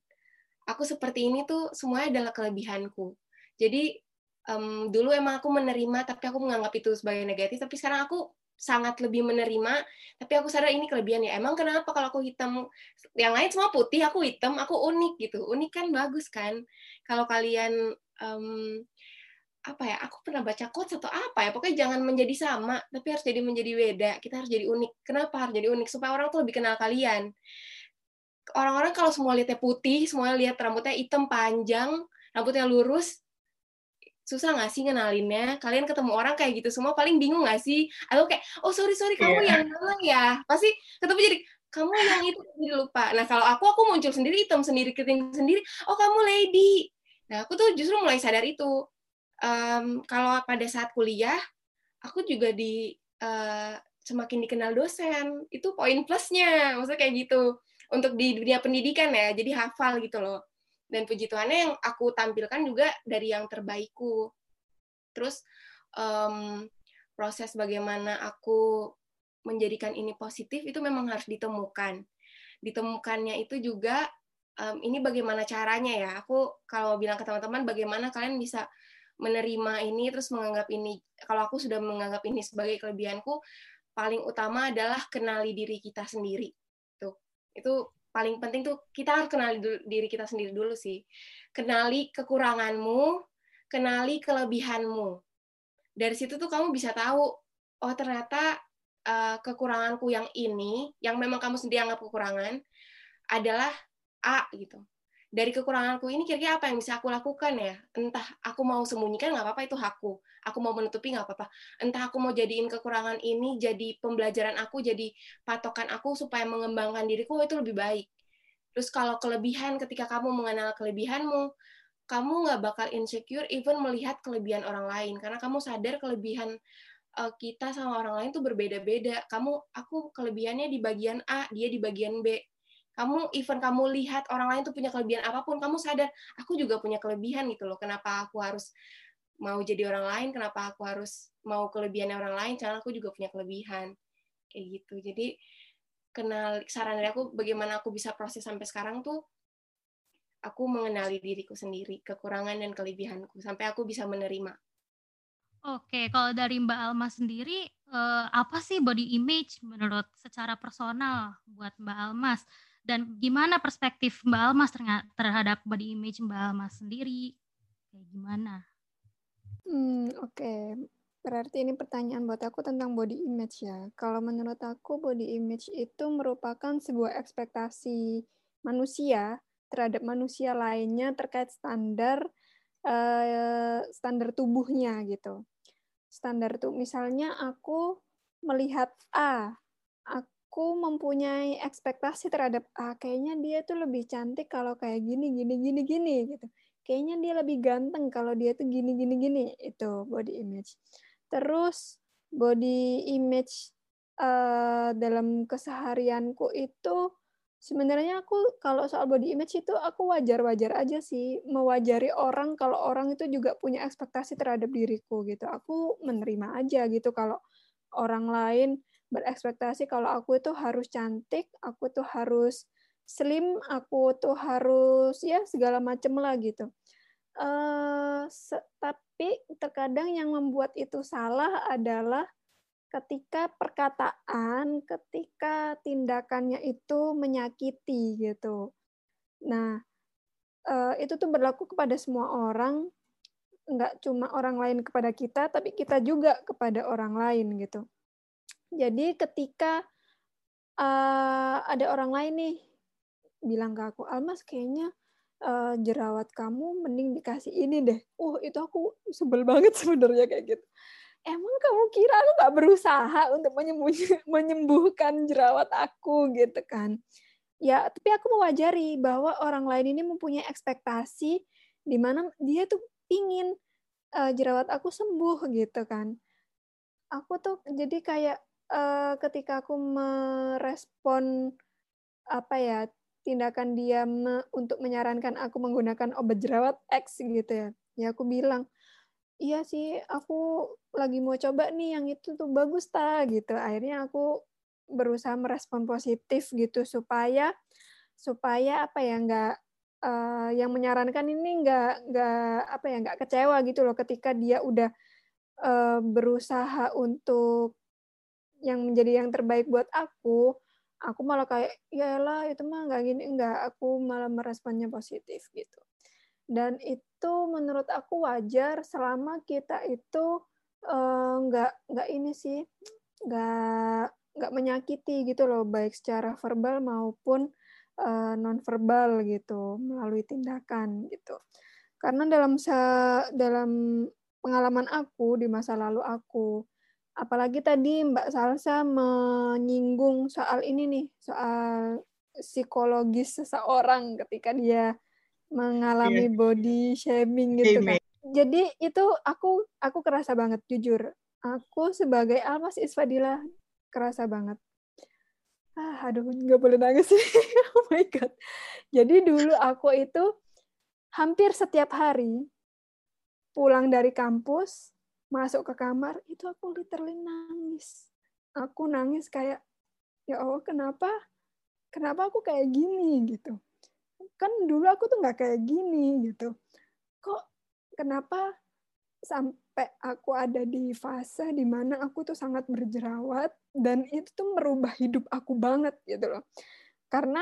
aku seperti ini tuh semuanya adalah kelebihanku. Jadi um, dulu emang aku menerima, tapi aku menganggap itu sebagai negatif. Tapi sekarang aku sangat lebih menerima, tapi aku sadar ini kelebihan ya. Emang kenapa kalau aku hitam, yang lain semua putih, aku hitam, aku unik gitu. Unik kan bagus kan. Kalau kalian um, apa ya? Aku pernah baca quotes atau apa ya? Pokoknya jangan menjadi sama, tapi harus jadi menjadi beda. Kita harus jadi unik. Kenapa harus jadi unik? Supaya orang tuh lebih kenal kalian orang-orang kalau semua lihatnya putih, semuanya lihat rambutnya hitam panjang, rambutnya lurus, susah nggak sih ngenalinnya? Kalian ketemu orang kayak gitu semua paling bingung nggak sih? Atau kayak, oh sorry sorry kamu yeah. yang mana ya? Pasti ketemu jadi kamu yang itu jadi lupa. Nah kalau aku aku muncul sendiri hitam sendiri keriting sendiri. Oh kamu lady. Nah aku tuh justru mulai sadar itu. Um, kalau pada saat kuliah, aku juga di uh, semakin dikenal dosen. Itu poin plusnya, maksudnya kayak gitu. Untuk di dunia pendidikan ya, jadi hafal gitu loh dan puji Tuhannya yang aku tampilkan juga dari yang terbaikku. Terus um, proses bagaimana aku menjadikan ini positif itu memang harus ditemukan. Ditemukannya itu juga um, ini bagaimana caranya ya? Aku kalau bilang ke teman-teman bagaimana kalian bisa menerima ini terus menganggap ini kalau aku sudah menganggap ini sebagai kelebihanku paling utama adalah kenali diri kita sendiri. Tuh itu paling penting tuh kita harus kenali diri kita sendiri dulu sih. Kenali kekuranganmu, kenali kelebihanmu. Dari situ tuh kamu bisa tahu, oh ternyata uh, kekuranganku yang ini, yang memang kamu sendiri anggap kekurangan, adalah A gitu dari kekuranganku ini kira-kira apa yang bisa aku lakukan ya? Entah aku mau sembunyikan nggak apa-apa itu hakku. Aku mau menutupi nggak apa-apa. Entah aku mau jadiin kekurangan ini jadi pembelajaran aku, jadi patokan aku supaya mengembangkan diriku itu lebih baik. Terus kalau kelebihan ketika kamu mengenal kelebihanmu, kamu nggak bakal insecure even melihat kelebihan orang lain karena kamu sadar kelebihan uh, kita sama orang lain tuh berbeda-beda. Kamu aku kelebihannya di bagian A, dia di bagian B kamu even kamu lihat orang lain tuh punya kelebihan apa pun kamu sadar aku juga punya kelebihan gitu loh. Kenapa aku harus mau jadi orang lain? Kenapa aku harus mau kelebihan orang lain? Karena aku juga punya kelebihan. Kayak gitu. Jadi kenal saran dari aku bagaimana aku bisa proses sampai sekarang tuh aku mengenali diriku sendiri kekurangan dan kelebihanku sampai aku bisa menerima. Oke, kalau dari Mbak Alma sendiri, eh, apa sih body image menurut secara personal buat Mbak Almas? Dan gimana perspektif Mbak Almas terhadap body image Mbak Almas sendiri kayak gimana? Hmm, oke. Okay. Berarti ini pertanyaan buat aku tentang body image ya. Kalau menurut aku body image itu merupakan sebuah ekspektasi manusia terhadap manusia lainnya terkait standar uh, standar tubuhnya gitu. Standar tuh misalnya aku melihat A, aku aku mempunyai ekspektasi terhadap ah kayaknya dia tuh lebih cantik kalau kayak gini gini gini gini gitu. Kayaknya dia lebih ganteng kalau dia tuh gini gini gini itu body image. Terus body image uh, dalam keseharianku itu sebenarnya aku kalau soal body image itu aku wajar-wajar aja sih mewajari orang kalau orang itu juga punya ekspektasi terhadap diriku gitu. Aku menerima aja gitu kalau orang lain berekspektasi kalau aku itu harus cantik, aku tuh harus slim, aku tuh harus ya segala macem lah gitu. Uh, tapi terkadang yang membuat itu salah adalah ketika perkataan, ketika tindakannya itu menyakiti gitu. Nah, uh, itu tuh berlaku kepada semua orang, nggak cuma orang lain kepada kita, tapi kita juga kepada orang lain gitu. Jadi ketika uh, ada orang lain nih bilang ke aku, Almas kayaknya uh, jerawat kamu mending dikasih ini deh. Uh, itu aku sebel banget sebenarnya kayak gitu. Emang kamu kira aku gak berusaha untuk menyembuhkan jerawat aku gitu kan? Ya, tapi aku mewajari bahwa orang lain ini mempunyai ekspektasi di mana dia tuh ingin uh, jerawat aku sembuh gitu kan. Aku tuh jadi kayak uh, ketika aku merespon apa ya tindakan dia me, untuk menyarankan aku menggunakan obat jerawat X gitu ya, ya aku bilang iya sih aku lagi mau coba nih yang itu tuh bagus ta gitu. Akhirnya aku berusaha merespon positif gitu supaya supaya apa ya nggak uh, yang menyarankan ini nggak nggak apa ya nggak kecewa gitu loh ketika dia udah uh, berusaha untuk yang menjadi yang terbaik buat aku, aku malah kayak ya lah itu mah nggak gini nggak. Aku malah meresponnya positif gitu. Dan itu menurut aku wajar selama kita itu uh, nggak nggak ini sih nggak nggak menyakiti gitu loh baik secara verbal maupun uh, eh, non verbal gitu melalui tindakan gitu. Karena dalam dalam pengalaman aku di masa lalu aku, apalagi tadi Mbak Salsa menyinggung soal ini nih, soal psikologis seseorang ketika dia mengalami yeah. body shaming gitu kan. Jadi itu aku aku kerasa banget jujur. Aku sebagai Almas Isfadila kerasa banget. Ah, aduh, nggak boleh nangis sih. oh my god. Jadi dulu aku itu hampir setiap hari pulang dari kampus, masuk ke kamar, itu aku literally nangis. Aku nangis kayak, ya Allah, kenapa? Kenapa aku kayak gini gitu? Kan dulu aku tuh nggak kayak gini gitu. Kok kenapa sampai aku ada di fase di mana aku tuh sangat berjerawat dan itu tuh merubah hidup aku banget gitu loh. Karena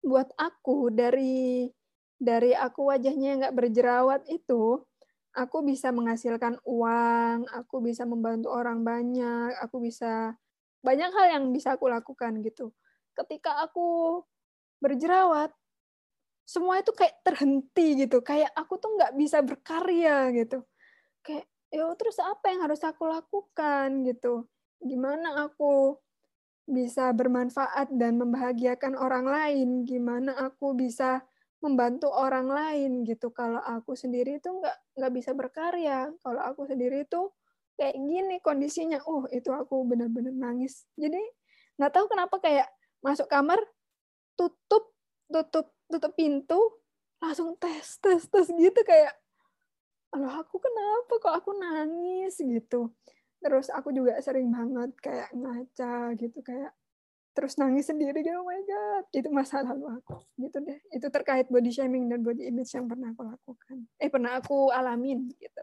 buat aku dari dari aku wajahnya nggak berjerawat itu aku bisa menghasilkan uang, aku bisa membantu orang banyak, aku bisa banyak hal yang bisa aku lakukan gitu. Ketika aku berjerawat, semua itu kayak terhenti gitu, kayak aku tuh nggak bisa berkarya gitu. Kayak ya terus apa yang harus aku lakukan? Gitu. Gimana aku bisa bermanfaat dan membahagiakan orang lain? Gimana aku bisa membantu orang lain? Gitu. Kalau aku sendiri itu nggak nggak bisa berkarya. Kalau aku sendiri itu kayak gini kondisinya. Oh itu aku benar-benar nangis. Jadi nggak tahu kenapa kayak masuk kamar tutup tutup tutup pintu langsung tes tes tes gitu kayak loh aku kenapa kok aku nangis? gitu. Terus aku juga sering banget kayak ngaca gitu kayak terus nangis sendiri gitu oh my god. Itu masa lalu aku gitu deh. Itu terkait body shaming dan body image yang pernah aku lakukan. Eh pernah aku alamin gitu.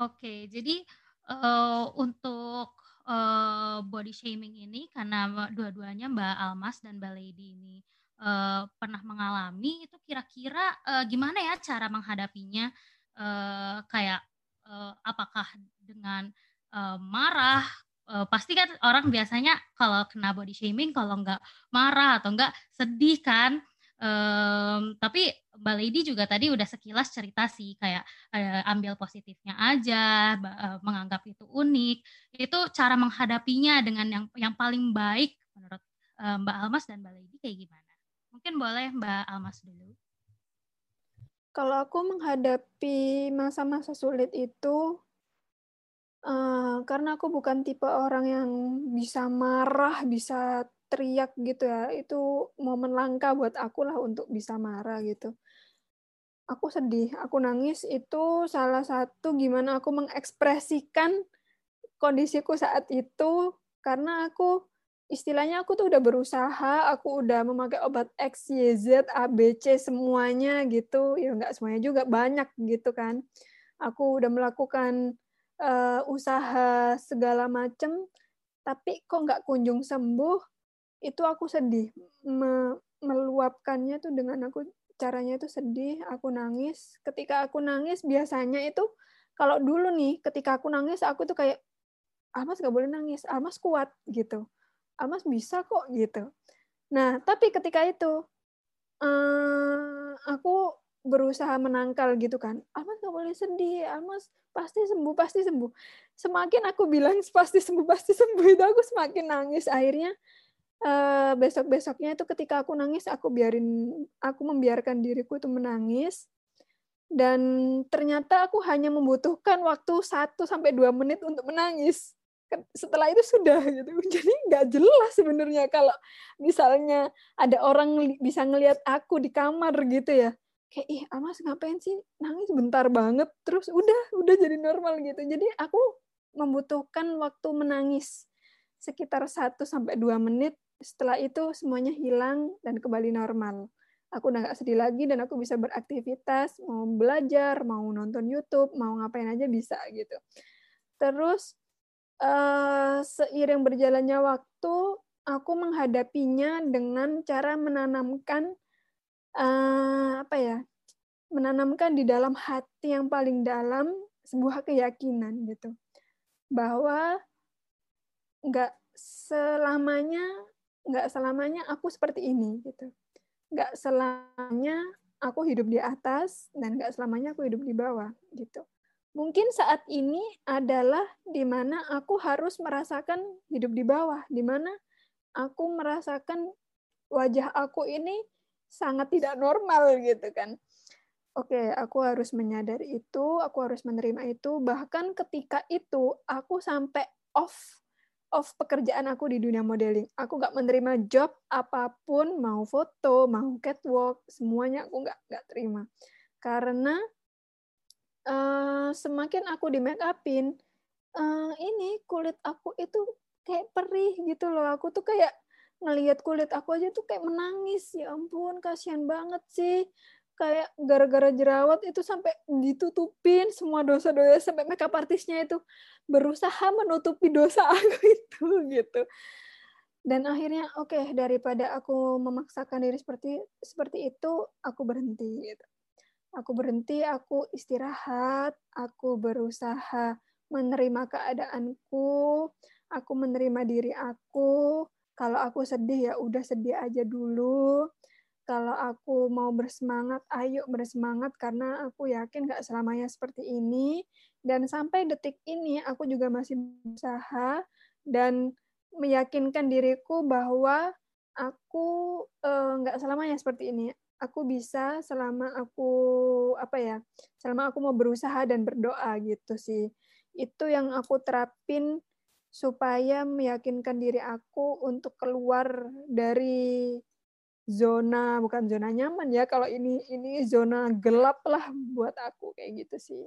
Oke jadi uh, untuk uh, body shaming ini karena dua-duanya Mbak Almas dan Mbak Lady ini uh, pernah mengalami itu kira-kira uh, gimana ya cara menghadapinya? Uh, kayak uh, apakah dengan marah uh, pasti kan orang biasanya kalau kena body shaming kalau nggak marah atau nggak sedih kan. Um, tapi Mbak Lady juga tadi udah sekilas cerita sih kayak uh, ambil positifnya aja uh, menganggap itu unik. Itu cara menghadapinya dengan yang yang paling baik menurut uh, Mbak Almas dan Mbak Lady kayak gimana? Mungkin boleh Mbak Almas dulu. Kalau aku menghadapi masa-masa sulit itu, uh, karena aku bukan tipe orang yang bisa marah, bisa teriak gitu ya. Itu momen langka buat aku lah untuk bisa marah gitu. Aku sedih, aku nangis itu salah satu gimana aku mengekspresikan kondisiku saat itu karena aku istilahnya aku tuh udah berusaha, aku udah memakai obat X, Y, Z, A, B, C semuanya gitu. Ya nggak semuanya juga, banyak gitu kan. Aku udah melakukan uh, usaha segala macem, tapi kok nggak kunjung sembuh, itu aku sedih. Me meluapkannya tuh dengan aku caranya itu sedih, aku nangis. Ketika aku nangis biasanya itu kalau dulu nih, ketika aku nangis aku tuh kayak Almas gak boleh nangis, Almas kuat gitu Almas bisa kok gitu. Nah, tapi ketika itu uh, aku berusaha menangkal gitu kan. Almas gak boleh sedih, Almas pasti sembuh, pasti sembuh. Semakin aku bilang pasti sembuh, pasti sembuh itu aku semakin nangis. Akhirnya uh, besok-besoknya itu ketika aku nangis, aku biarin, aku membiarkan diriku itu menangis. Dan ternyata aku hanya membutuhkan waktu 1 sampai 2 menit untuk menangis setelah itu sudah gitu jadi nggak jelas sebenarnya kalau misalnya ada orang bisa ngelihat aku di kamar gitu ya kayak ih Amas ngapain sih? Nangis bentar banget. Terus udah udah jadi normal gitu. Jadi aku membutuhkan waktu menangis sekitar 1 sampai dua menit. Setelah itu semuanya hilang dan kembali normal. Aku udah nggak sedih lagi dan aku bisa beraktivitas mau belajar mau nonton YouTube mau ngapain aja bisa gitu. Terus uh, seiring berjalannya waktu, aku menghadapinya dengan cara menanamkan uh, apa ya, menanamkan di dalam hati yang paling dalam sebuah keyakinan gitu, bahwa nggak selamanya nggak selamanya aku seperti ini gitu, nggak selamanya aku hidup di atas dan nggak selamanya aku hidup di bawah gitu. Mungkin saat ini adalah di mana aku harus merasakan hidup di bawah, di mana aku merasakan wajah aku ini sangat tidak normal gitu kan. Oke, aku harus menyadari itu, aku harus menerima itu. Bahkan ketika itu aku sampai off off pekerjaan aku di dunia modeling. Aku nggak menerima job apa pun, mau foto, mau catwalk, semuanya aku nggak nggak terima. Karena uh, semakin aku di make upin, uh, ini kulit aku itu kayak perih gitu loh. Aku tuh kayak ngelihat kulit aku aja tuh kayak menangis. Ya ampun, kasihan banget sih. Kayak gara-gara jerawat itu sampai ditutupin semua dosa-dosa sampai makeup artisnya itu berusaha menutupi dosa aku itu gitu. Dan akhirnya oke okay, daripada aku memaksakan diri seperti seperti itu aku berhenti gitu. Aku berhenti aku istirahat aku berusaha menerima keadaanku aku menerima diri aku kalau aku sedih ya udah sedih aja dulu kalau aku mau bersemangat, ayo bersemangat karena aku yakin gak selamanya seperti ini. Dan sampai detik ini aku juga masih berusaha dan meyakinkan diriku bahwa aku eh, nggak uh, selamanya seperti ini. Aku bisa selama aku apa ya, selama aku mau berusaha dan berdoa gitu sih. Itu yang aku terapin supaya meyakinkan diri aku untuk keluar dari zona bukan zona nyaman ya kalau ini ini zona gelap lah buat aku kayak gitu sih.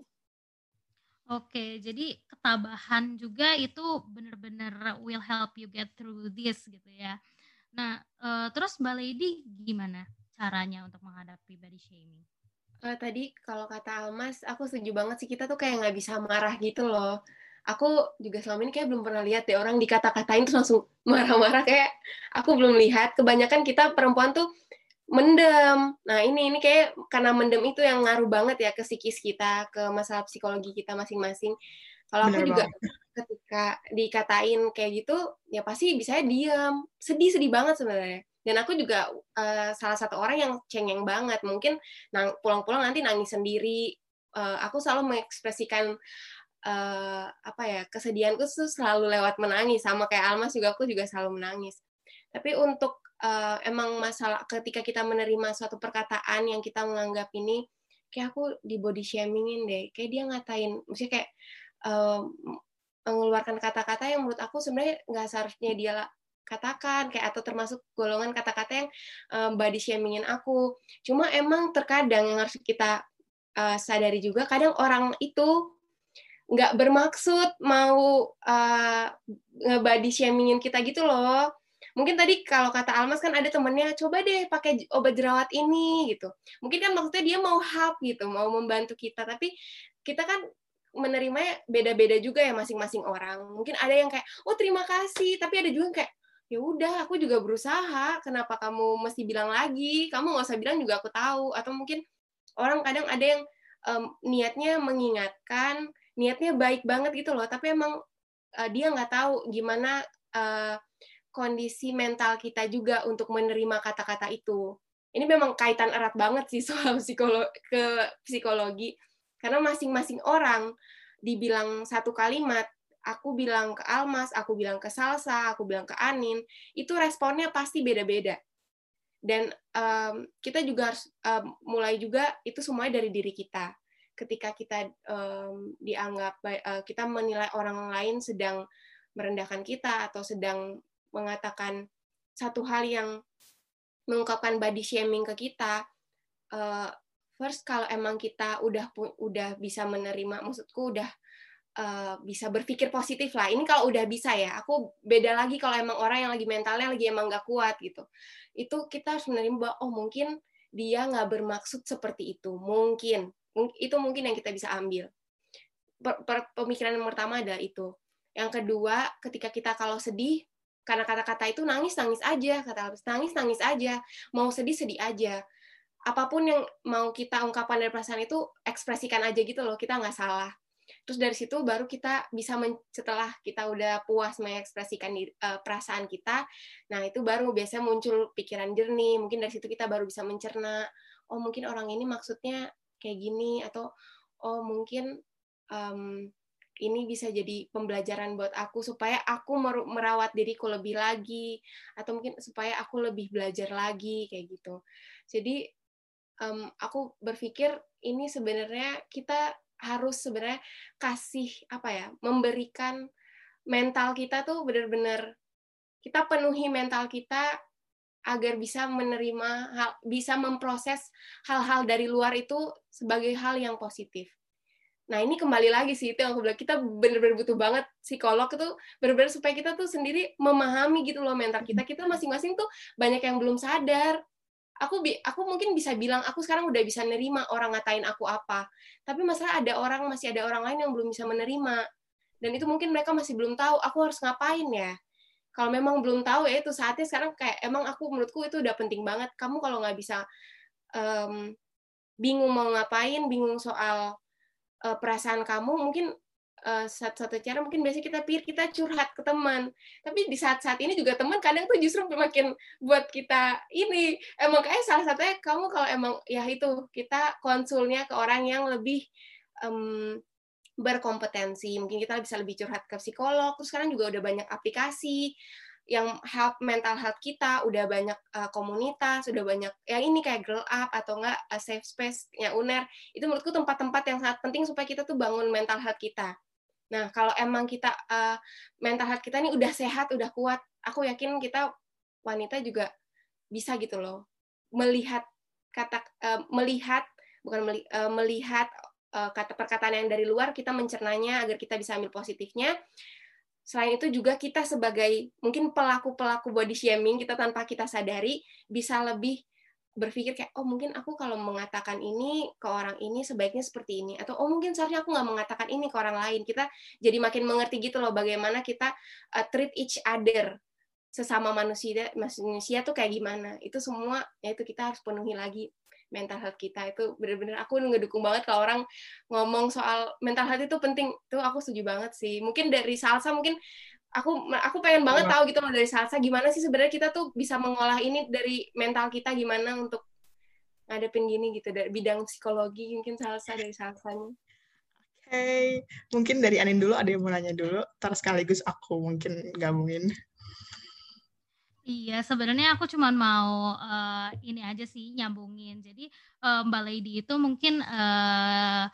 Oke, jadi ketabahan juga itu benar-benar will help you get through this gitu ya. Nah, uh, terus Mbak Lady gimana caranya untuk menghadapi body shaming? Uh, tadi kalau kata Almas, aku setuju banget sih kita tuh kayak nggak bisa marah gitu loh aku juga selama ini kayak belum pernah lihat deh orang dikata-katain terus langsung marah-marah kayak aku belum lihat kebanyakan kita perempuan tuh mendem. Nah, ini ini kayak karena mendem itu yang ngaruh banget ya ke psikis kita, ke masalah psikologi kita masing-masing. Kalau aku juga ketika dikatain kayak gitu, ya pasti bisa diam. Sedih-sedih banget sebenarnya. Dan aku juga uh, salah satu orang yang cengeng banget. Mungkin pulang-pulang nanti nangis sendiri. Uh, aku selalu mengekspresikan uh, apa ya kesedihanku tuh selalu lewat menangis. Sama kayak Almas juga aku juga selalu menangis. Tapi untuk uh, emang masalah ketika kita menerima suatu perkataan yang kita menganggap ini kayak aku di body shamingin deh. Kayak dia ngatain maksudnya kayak uh, mengeluarkan kata-kata yang menurut aku sebenarnya nggak seharusnya dia katakan. Kayak atau termasuk golongan kata-kata yang um, body shamingin aku. Cuma emang terkadang yang harus kita uh, sadari juga kadang orang itu nggak bermaksud mau uh, ngebody shamingin kita gitu loh. Mungkin tadi kalau kata Almas kan ada temennya, coba deh pakai obat jerawat ini gitu. Mungkin kan maksudnya dia mau help gitu, mau membantu kita. Tapi kita kan menerimanya beda-beda juga ya masing-masing orang. Mungkin ada yang kayak, oh terima kasih. Tapi ada juga yang kayak, ya udah aku juga berusaha. Kenapa kamu mesti bilang lagi? Kamu nggak usah bilang juga aku tahu. Atau mungkin orang kadang ada yang um, niatnya mengingatkan, niatnya baik banget gitu loh. Tapi emang uh, dia nggak tahu gimana uh, kondisi mental kita juga untuk menerima kata-kata itu. Ini memang kaitan erat banget sih soal psikolo ke psikologi. Karena masing-masing orang dibilang satu kalimat aku bilang ke Almas aku bilang ke Salsa aku bilang ke Anin itu responnya pasti beda-beda. Dan um, kita juga harus um, mulai juga itu semuanya dari diri kita ketika kita um, dianggap uh, kita menilai orang lain sedang merendahkan kita atau sedang mengatakan satu hal yang mengungkapkan body shaming ke kita uh, first kalau emang kita udah udah bisa menerima maksudku udah uh, bisa berpikir positif lah ini kalau udah bisa ya aku beda lagi kalau emang orang yang lagi mentalnya lagi emang nggak kuat gitu. Itu kita harus menerima bahwa oh mungkin dia nggak bermaksud seperti itu mungkin itu mungkin yang kita bisa ambil. Pemikiran yang pertama adalah itu. Yang kedua ketika kita kalau sedih karena kata-kata itu nangis nangis aja kata nangis nangis aja mau sedih sedih aja. Apa pun yang mau kita ungkapkan dari perasaan itu ekspresikan aja gitu loh kita nggak salah. Terus dari situ baru kita bisa men, setelah kita udah puas mengekspresikan uh, perasaan kita nah itu baru biasanya muncul pikiran jernih. Mungkin dari situ kita baru bisa mencerna oh mungkin orang ini maksudnya kayak gini atau oh mungkin um, ini bisa jadi pembelajaran buat aku supaya aku merawat diriku lebih lagi atau mungkin supaya aku lebih belajar lagi kayak gitu. Jadi um, aku berpikir ini sebenarnya kita harus sebenarnya kasih apa ya memberikan mental kita tuh benar-benar kita penuhi mental kita agar bisa menerima hal, bisa memproses hal-hal dari luar itu sebagai hal yang positif. Nah ini kembali lagi sih itu yang aku bilang kita benar-benar butuh banget psikolog itu benar-benar supaya kita tuh sendiri memahami gitu loh mental kita. Kita masing-masing tuh banyak yang belum sadar. Aku bi aku mungkin bisa bilang aku sekarang udah bisa nerima orang ngatain aku apa. Tapi masalah ada orang masih ada orang lain yang belum bisa menerima. Dan itu mungkin mereka masih belum tahu aku harus ngapain ya kalau memang belum tahu ya itu saatnya sekarang kayak emang aku menurutku itu udah penting banget. Kamu kalau nggak bisa um, bingung mau ngapain bingung soal uh, perasaan kamu mungkin uh, satu-satu cara mungkin biasanya kita pikir kita curhat ke teman. Tapi di saat-saat ini juga teman kadang tuh justru makin buat kita ini emang kayak salah satunya kamu kalau emang ya itu kita konsulnya ke orang yang lebih um, berkompetensi. Mungkin kita bisa lebih curhat ke psikolog. Terus sekarang juga udah banyak aplikasi yang help mental health kita, udah banyak uh, komunitas, udah banyak yang ini kayak Girl Up atau enggak uh, Safe Space yang UNER. Itu menurutku tempat-tempat yang sangat penting supaya kita tuh bangun mental health kita. Nah, kalau emang kita uh, mental health kita ini udah sehat, udah kuat, aku yakin kita wanita juga bisa gitu loh melihat kata uh, melihat bukan meli, melihat kata perkataan yang dari luar kita mencernanya agar kita bisa ambil positifnya. Selain itu juga kita sebagai mungkin pelaku-pelaku body shaming kita tanpa kita sadari bisa lebih berpikir kayak oh mungkin aku kalau mengatakan ini ke orang ini sebaiknya seperti ini. Atau oh mungkin seharusnya aku nggak mengatakan ini ke orang lain. Kita jadi makin mengerti gitu loh bagaimana kita uh, treat each other sesama manusia manusia tuh kayak gimana. Itu semua ya itu kita harus penuhi lagi mental health kita itu bener-bener aku ngedukung banget kalau orang ngomong soal mental health itu penting tuh aku setuju banget sih mungkin dari salsa mungkin aku aku pengen banget tahu gitu loh dari salsa gimana sih sebenarnya kita tuh bisa mengolah ini dari mental kita gimana untuk ngadepin gini gitu dari bidang psikologi mungkin salsa dari salsanya Oke, okay. mungkin dari Anin dulu ada yang mau nanya dulu, terus sekaligus aku mungkin gabungin. Iya, sebenarnya aku cuma mau uh, ini aja sih nyambungin. Jadi uh, Mbak Lady itu mungkin uh,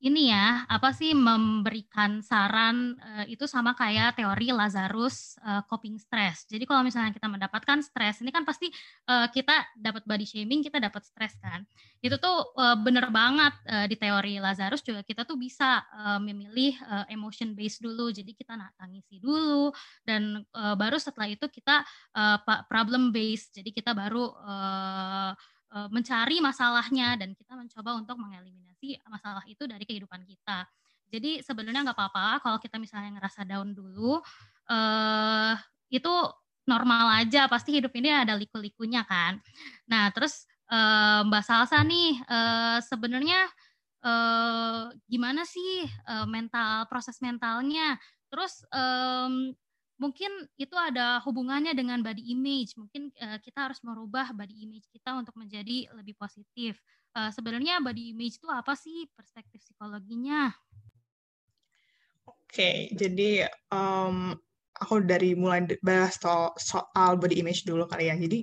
ini ya apa sih memberikan saran uh, itu sama kayak teori Lazarus uh, coping stress. Jadi kalau misalnya kita mendapatkan stres ini kan pasti uh, kita dapat body shaming, kita dapat stres kan. Itu tuh uh, bener banget uh, di teori Lazarus juga kita tuh bisa uh, memilih uh, emotion based dulu. Jadi kita tangisi dulu dan uh, baru setelah itu kita uh, problem based. Jadi kita baru uh, mencari masalahnya dan kita mencoba untuk mengeliminasi masalah itu dari kehidupan kita. Jadi sebenarnya nggak apa-apa kalau kita misalnya ngerasa down dulu, uh, itu normal aja. Pasti hidup ini ada liku-likunya kan. Nah terus uh, Mbak Salsa nih uh, sebenarnya uh, gimana sih uh, mental proses mentalnya? Terus um, mungkin itu ada hubungannya dengan body image. Mungkin uh, kita harus merubah body image kita untuk menjadi lebih positif uh, sebenarnya body image itu apa sih perspektif psikologinya? Oke, okay, jadi um, aku dari mulai bahas soal, body image dulu kali ya. Jadi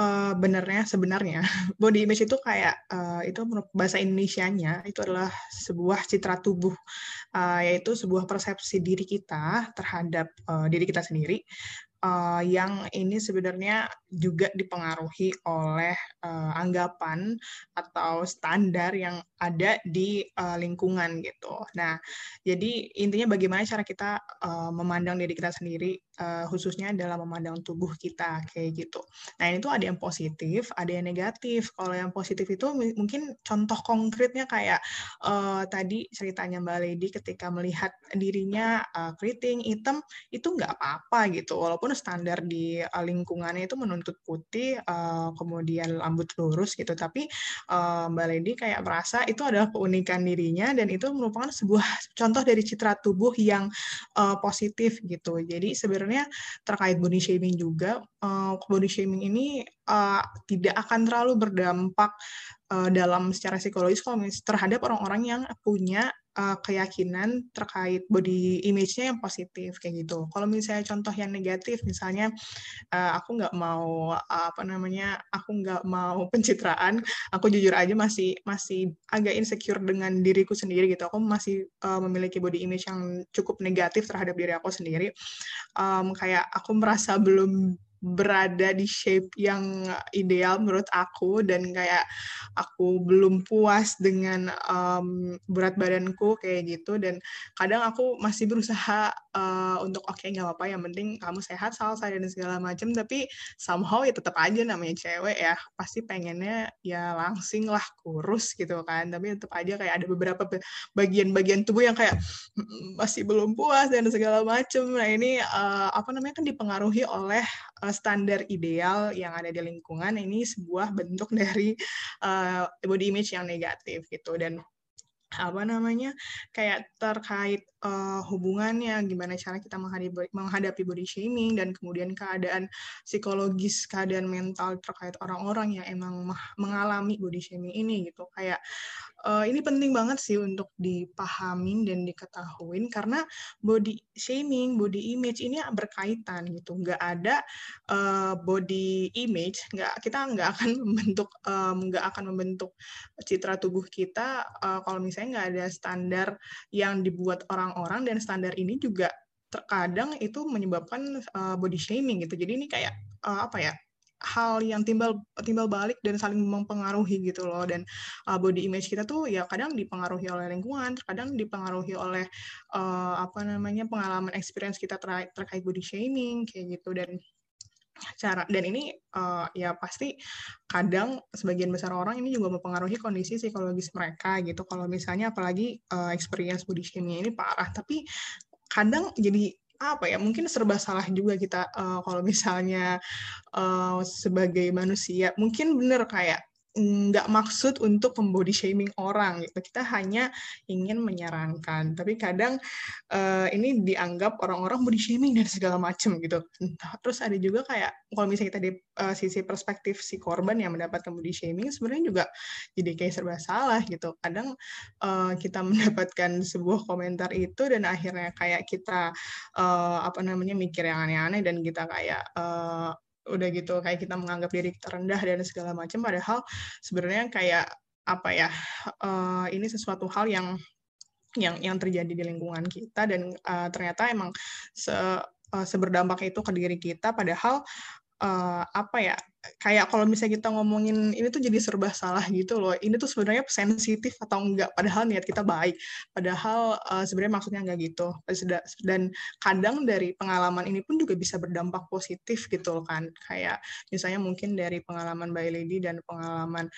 uh, benernya sebenarnya body image itu kayak uh, itu bahasa Indonesia-nya itu adalah sebuah citra tubuh uh, yaitu sebuah persepsi diri kita terhadap uh, diri kita sendiri uh, yang ini sebenarnya juga dipengaruhi oleh uh, anggapan atau standar yang ada di uh, lingkungan gitu. Nah, jadi intinya bagaimana cara kita uh, memandang diri kita sendiri, uh, khususnya dalam memandang tubuh kita kayak gitu. Nah, ini tuh ada yang positif, ada yang negatif. Kalau yang positif itu mungkin contoh konkretnya kayak uh, tadi ceritanya Mbak Lady ketika melihat dirinya uh, keriting, hitam, itu nggak apa-apa gitu. Walaupun standar di uh, lingkungannya itu menuntut putih, uh, kemudian rambut lurus gitu. Tapi uh, Mbak Lady kayak merasa itu adalah keunikan dirinya dan itu merupakan sebuah contoh dari citra tubuh yang uh, positif gitu. Jadi sebenarnya terkait body shaming juga uh, body shaming ini uh, tidak akan terlalu berdampak uh, dalam secara psikologis terhadap orang-orang yang punya uh, keyakinan terkait body image-nya yang positif kayak gitu. Kalau misalnya contoh yang negatif, misalnya uh, aku nggak mau uh, apa namanya, aku nggak mau pencitraan, aku jujur aja masih masih agak insecure dengan diriku sendiri gitu. Aku masih uh, memiliki body image yang cukup negatif terhadap diri aku sendiri. Um, kayak aku merasa belum berada di shape yang ideal menurut aku dan kayak aku belum puas dengan um, berat badanku kayak gitu. Dan kadang aku masih berusaha uh, untuk oke okay, nggak apa-apa yang penting kamu sehat salsa dan segala macam tapi somehow ya tetap aja namanya cewek ya pasti pengennya ya langsing lah kurus gitu kan. Tapi tetap aja kayak ada beberapa bagian-bagian tubuh yang kayak masih belum puas dan segala macam nah ini uh, apa namanya kan dipengaruhi oleh standar ideal yang ada di lingkungan ini sebuah bentuk dari uh, body image yang negatif gitu. Dan apa namanya kayak terkait uh, hubungannya gimana cara kita menghadapi menghadapi body shaming dan kemudian keadaan psikologis keadaan mental terkait orang-orang yang emang mengalami body shaming ini gitu kayak uh, ini penting banget sih untuk dipahamin dan diketahuin karena body shaming, body image ini berkaitan gitu. Nggak ada uh, body image, nggak kita nggak akan membentuk um, nggak akan membentuk citra tubuh kita uh, kalau misalnya nggak ada standar yang dibuat orang-orang dan standar ini juga terkadang itu menyebabkan uh, body shaming gitu. Jadi ini kayak uh, apa ya? hal yang timbal timbal balik dan saling mempengaruhi gitu loh dan uh, body image kita tuh ya kadang dipengaruhi oleh lingkungan kadang dipengaruhi oleh uh, apa namanya pengalaman experience kita ter terkait body shaming kayak gitu dan cara dan ini uh, ya pasti kadang sebagian besar orang ini juga mempengaruhi kondisi psikologis mereka gitu. Kalau misalnya apalagi uh, experience body shaming ini parah tapi kadang jadi apa ya mungkin serba salah juga kita uh, kalau misalnya uh, sebagai manusia. Mungkin bener kayak nggak maksud untuk membody shaming orang gitu. Kita hanya ingin menyarankan. Tapi kadang uh, ini dianggap orang-orang body shaming dan segala macam gitu. Terus ada juga kayak kalau misalnya kita di uh, sisi perspektif si korban yang mendapatkan body shaming sebenarnya juga jadi kayak serba salah gitu. Kadang uh, kita mendapatkan sebuah komentar itu dan akhirnya kayak kita uh, apa namanya mikir yang aneh-aneh dan kita kayak uh, udah gitu kayak kita menganggap diri kita rendah dan segala macam padahal sebenarnya kayak apa ya uh, ini sesuatu hal yang yang yang terjadi di lingkungan kita dan uh, ternyata emang se, uh, seberdampak itu ke diri kita padahal uh, apa ya kayak kalau misalnya kita ngomongin ini tuh jadi serba salah gitu loh. Ini tuh sebenarnya sensitif atau enggak padahal niat kita baik. Padahal uh, sebenarnya maksudnya enggak gitu. Dan kadang dari pengalaman ini pun juga bisa berdampak positif gitu loh kan. Kayak misalnya mungkin dari pengalaman Mbak Lady dan pengalaman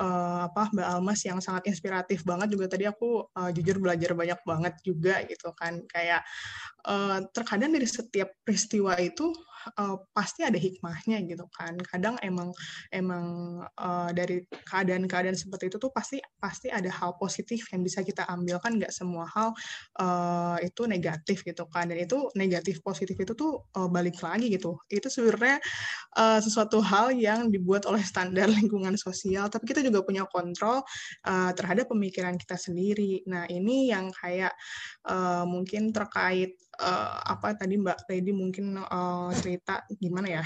uh, apa Mbak Almas yang sangat inspiratif banget juga tadi aku uh, jujur belajar banyak banget juga gitu kan. Kayak uh, terkadang dari setiap peristiwa itu uh, pasti ada hikmahnya gitu kan. Kadang emang emang uh, dari keadaan-keadaan seperti itu tuh pasti pasti ada hal positif yang bisa kita ambil kan nggak semua hal uh, itu negatif gitu kan. Dan itu negatif positif itu tuh uh, balik lagi gitu. Itu sebenarnya uh, sesuatu hal yang dibuat oleh standar lingkungan sosial, tapi kita juga punya kontrol uh, terhadap pemikiran kita sendiri. Nah, ini yang kayak uh, mungkin terkait uh, apa tadi Mbak Lady mungkin uh, cerita gimana ya?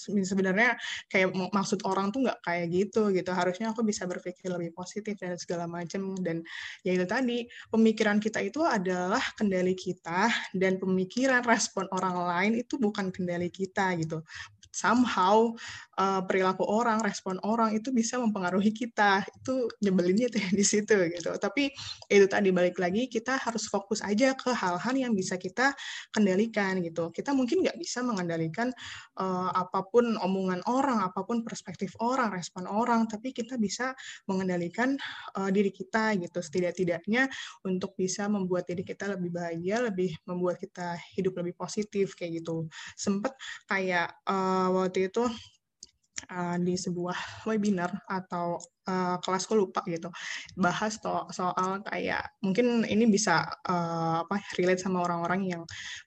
Sebenarnya kayak maksud orang tuh nggak kayak gitu gitu. Harusnya aku bisa berpikir lebih positif dan segala macam dan ya itu tadi pemikiran kita itu adalah kendali kita dan pemikiran respon orang lain itu bukan kendali kita gitu somehow uh, perilaku orang, respon orang itu bisa mempengaruhi kita. Itu nyebelinnya tuh di situ gitu. Tapi itu tadi balik lagi kita harus fokus aja ke hal-hal yang bisa kita kendalikan gitu. Kita mungkin nggak bisa mengendalikan uh, apa pun omongan orang, apa pun perspektif orang, respon orang, tapi kita bisa mengendalikan uh, diri kita gitu. Setidak-tidaknya untuk bisa membuat diri kita lebih bahagia, lebih membuat kita hidup lebih positif kayak gitu. Sempet kayak uh, waktu itu uh, di sebuah webinar atau uh, kelas gue lupa gitu bahas to soal kayak mungkin ini bisa uh, apa relate sama orang-orang yang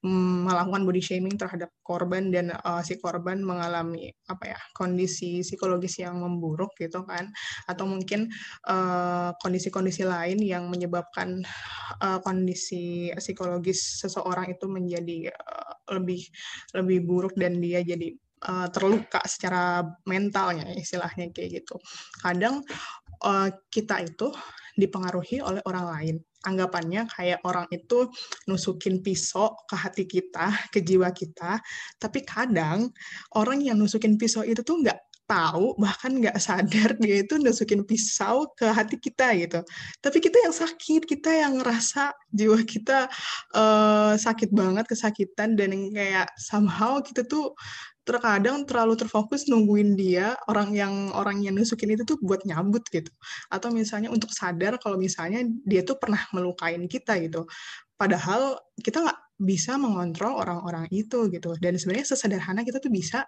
mm, melakukan body shaming terhadap korban dan uh, si korban mengalami apa ya kondisi psikologis yang memburuk gitu kan. Atau mungkin kondisi-kondisi uh, lain yang menyebabkan uh, kondisi psikologis seseorang itu menjadi uh, lebih lebih buruk dan dia jadi uh, terluka secara mentalnya istilahnya kayak gitu. Kadang uh, kita itu dipengaruhi oleh orang lain. Anggapannya kayak orang itu nusukin pisau ke hati kita, ke jiwa kita, tapi kadang orang yang nusukin pisau itu tuh nggak tahu bahkan nggak sadar dia itu nusukin pisau ke hati kita gitu. Tapi kita yang sakit kita yang ngerasa jiwa kita uh, sakit banget kesakitan dan yang kayak somehow kita tuh terkadang terlalu terfokus nungguin dia orang yang orang yang nusukin itu tuh buat nyambut gitu. Atau misalnya untuk sadar kalau misalnya dia tuh pernah melukain kita gitu padahal kita nggak bisa mengontrol orang-orang itu gitu. Dan sebenarnya sesederhana kita tuh bisa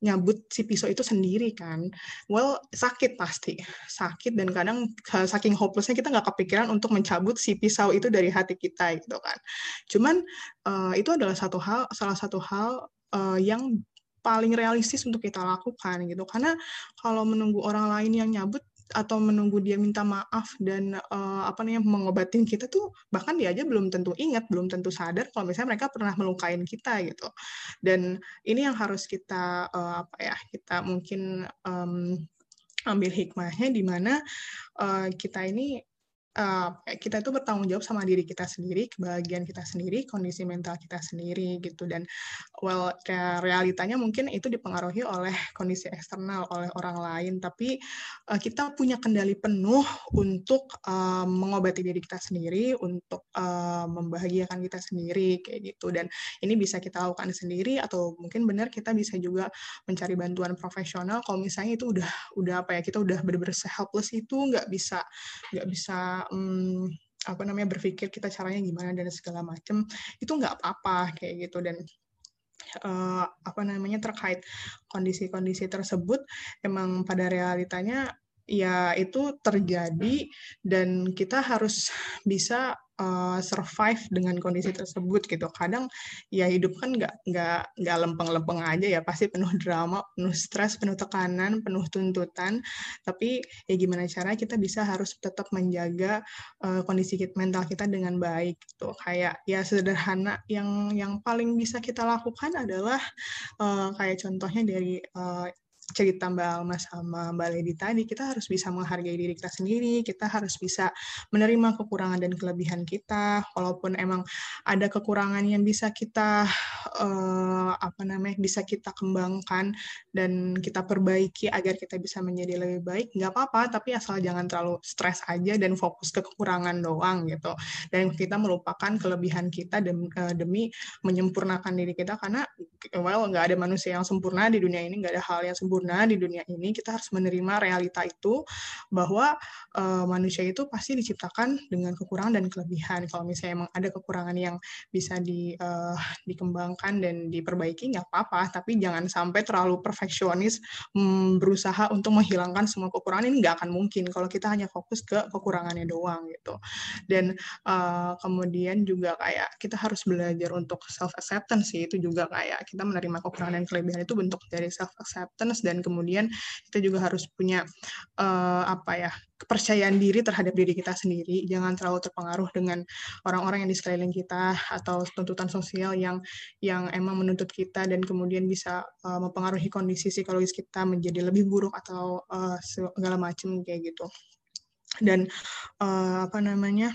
nyabut si pisau itu sendiri kan. Well sakit pasti. Sakit dan kadang saking hopelessnya kita nggak kepikiran untuk mencabut si pisau itu dari hati kita gitu kan. Cuman uh, itu adalah satu hal salah satu hal uh, yang paling realistis untuk kita lakukan gitu. Karena kalau menunggu orang lain yang nyabut atau menunggu dia minta maaf dan uh, apa namanya mengobatin kita tuh bahkan dia aja belum tentu ingat belum tentu sadar kalau misalnya mereka pernah melukain kita gitu. Dan ini yang harus kita uh, apa ya kita mungkin um, ambil hikmahnya di mana uh, kita ini uh, kita itu bertanggung jawab sama diri kita sendiri, kebahagiaan kita sendiri, kondisi mental kita sendiri gitu. Dan well realitanya mungkin itu dipengaruhi oleh kondisi eksternal oleh orang lain. Tapi uh, kita punya kendali penuh untuk uh, mengobati diri kita sendiri, untuk uh, membahagiakan kita sendiri kayak gitu. Dan ini bisa kita lakukan sendiri atau mungkin benar kita bisa juga mencari bantuan profesional. Kalau misalnya itu udah udah apa ya kita udah benar-benar helpless itu nggak bisa nggak bisa apa namanya berpikir kita caranya gimana dan segala macam itu nggak apa-apa kayak gitu. Dan uh, apa namanya terkait kondisi-kondisi tersebut emang pada realitanya ya itu terjadi dan kita harus bisa uh, survive dengan kondisi tersebut gitu. Kadang ya hidup kan nggak nggak nggak lempeng-lempeng aja ya, pasti penuh drama, penuh stres, penuh tekanan, penuh tuntutan. Tapi ya gimana cara kita bisa harus tetap menjaga uh, kondisi mental kita dengan baik gitu. Kayak ya sederhana yang yang paling bisa kita lakukan adalah uh, kayak contohnya dari uh, cerita Mbak Alma sama Mbak Lady tadi, kita harus bisa menghargai diri kita sendiri, kita harus bisa menerima kekurangan dan kelebihan kita, walaupun emang ada kekurangan yang bisa kita uh, apa namanya bisa kita kembangkan dan kita perbaiki agar kita bisa menjadi lebih baik, nggak apa-apa, tapi asal jangan terlalu stres aja dan fokus ke kekurangan doang gitu, dan kita melupakan kelebihan kita demi, uh, demi menyempurnakan diri kita karena well nggak ada manusia yang sempurna di dunia ini, nggak ada hal yang sempurna sempurna di dunia ini, kita harus menerima realita itu bahwa uh, manusia itu pasti diciptakan dengan kekurangan dan kelebihan. Kalau misalnya emang ada kekurangan yang bisa di, uh, dikembangkan dan diperbaiki, nggak apa-apa. Tapi jangan sampai terlalu perfeksionis um, berusaha untuk menghilangkan semua kekurangan ini nggak akan mungkin kalau kita hanya fokus ke kekurangannya doang gitu. Dan uh, kemudian juga kayak kita harus belajar untuk self acceptance itu juga kayak kita menerima kekurangan dan kelebihan itu bentuk dari self acceptance dan kemudian kita juga harus punya uh, apa ya kepercayaan diri terhadap diri kita sendiri. Jangan terlalu terpengaruh dengan orang-orang yang di sekeliling kita atau tuntutan sosial yang yang emang menuntut kita dan kemudian bisa uh, mempengaruhi kondisi psikologis kita menjadi lebih buruk atau uh, segala macam kayak gitu. Dan uh, apa namanya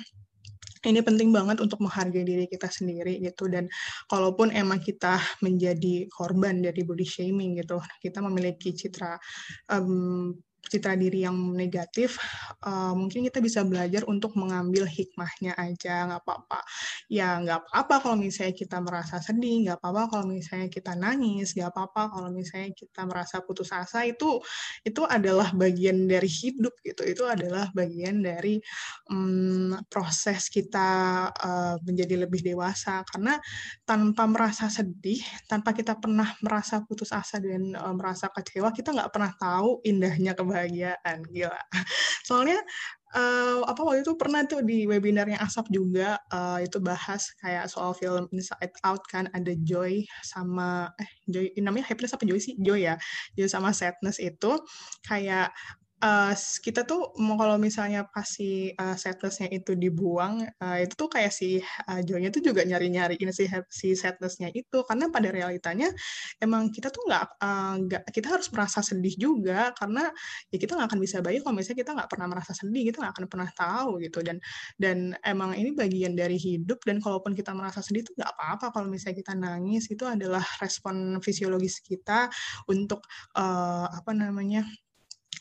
ini penting banget untuk menghargai diri kita sendiri gitu. Dan kalaupun emang kita menjadi korban dari body shaming gitu kita memiliki citra um, citra diri yang negatif, uh, mungkin kita bisa belajar untuk mengambil hikmahnya aja, nggak apa-apa. Ya nggak apa-apa kalau misalnya kita merasa sedih, nggak apa-apa kalau misalnya kita nangis, nggak apa-apa kalau misalnya kita merasa putus asa itu itu adalah bagian dari hidup gitu, itu adalah bagian dari um, proses kita uh, menjadi lebih dewasa. Karena tanpa merasa sedih, tanpa kita pernah merasa putus asa dan uh, merasa kecewa, kita nggak pernah tahu indahnya kebahagiaan kebahagiaan. Gila. Soalnya uh, apa waktu itu pernah tuh di webinarnya Asap juga uh, itu bahas kayak soal film Inside Out kan ada Joy sama eh Joy namanya happiness apa Joy sih? Joy ya. Joy sama sadness itu kayak uh, kita tuh mau kalau misalnya pas si uh, sadness-nya itu dibuang, uh, itu tuh kayak si uh, joy-nya tuh juga nyari-nyariin si si sadness-nya itu. Karena pada realitanya emang kita tuh nggak nggak uh, kita harus merasa sedih juga. Karena ya kita nggak akan bisa baik kalau misalnya kita nggak pernah merasa sedih kita nggak akan pernah tahu gitu. Dan dan emang ini bagian dari hidup. Dan kalaupun kita merasa sedih itu nggak apa-apa kalau misalnya kita nangis. Itu adalah respon fisiologis kita untuk uh, apa namanya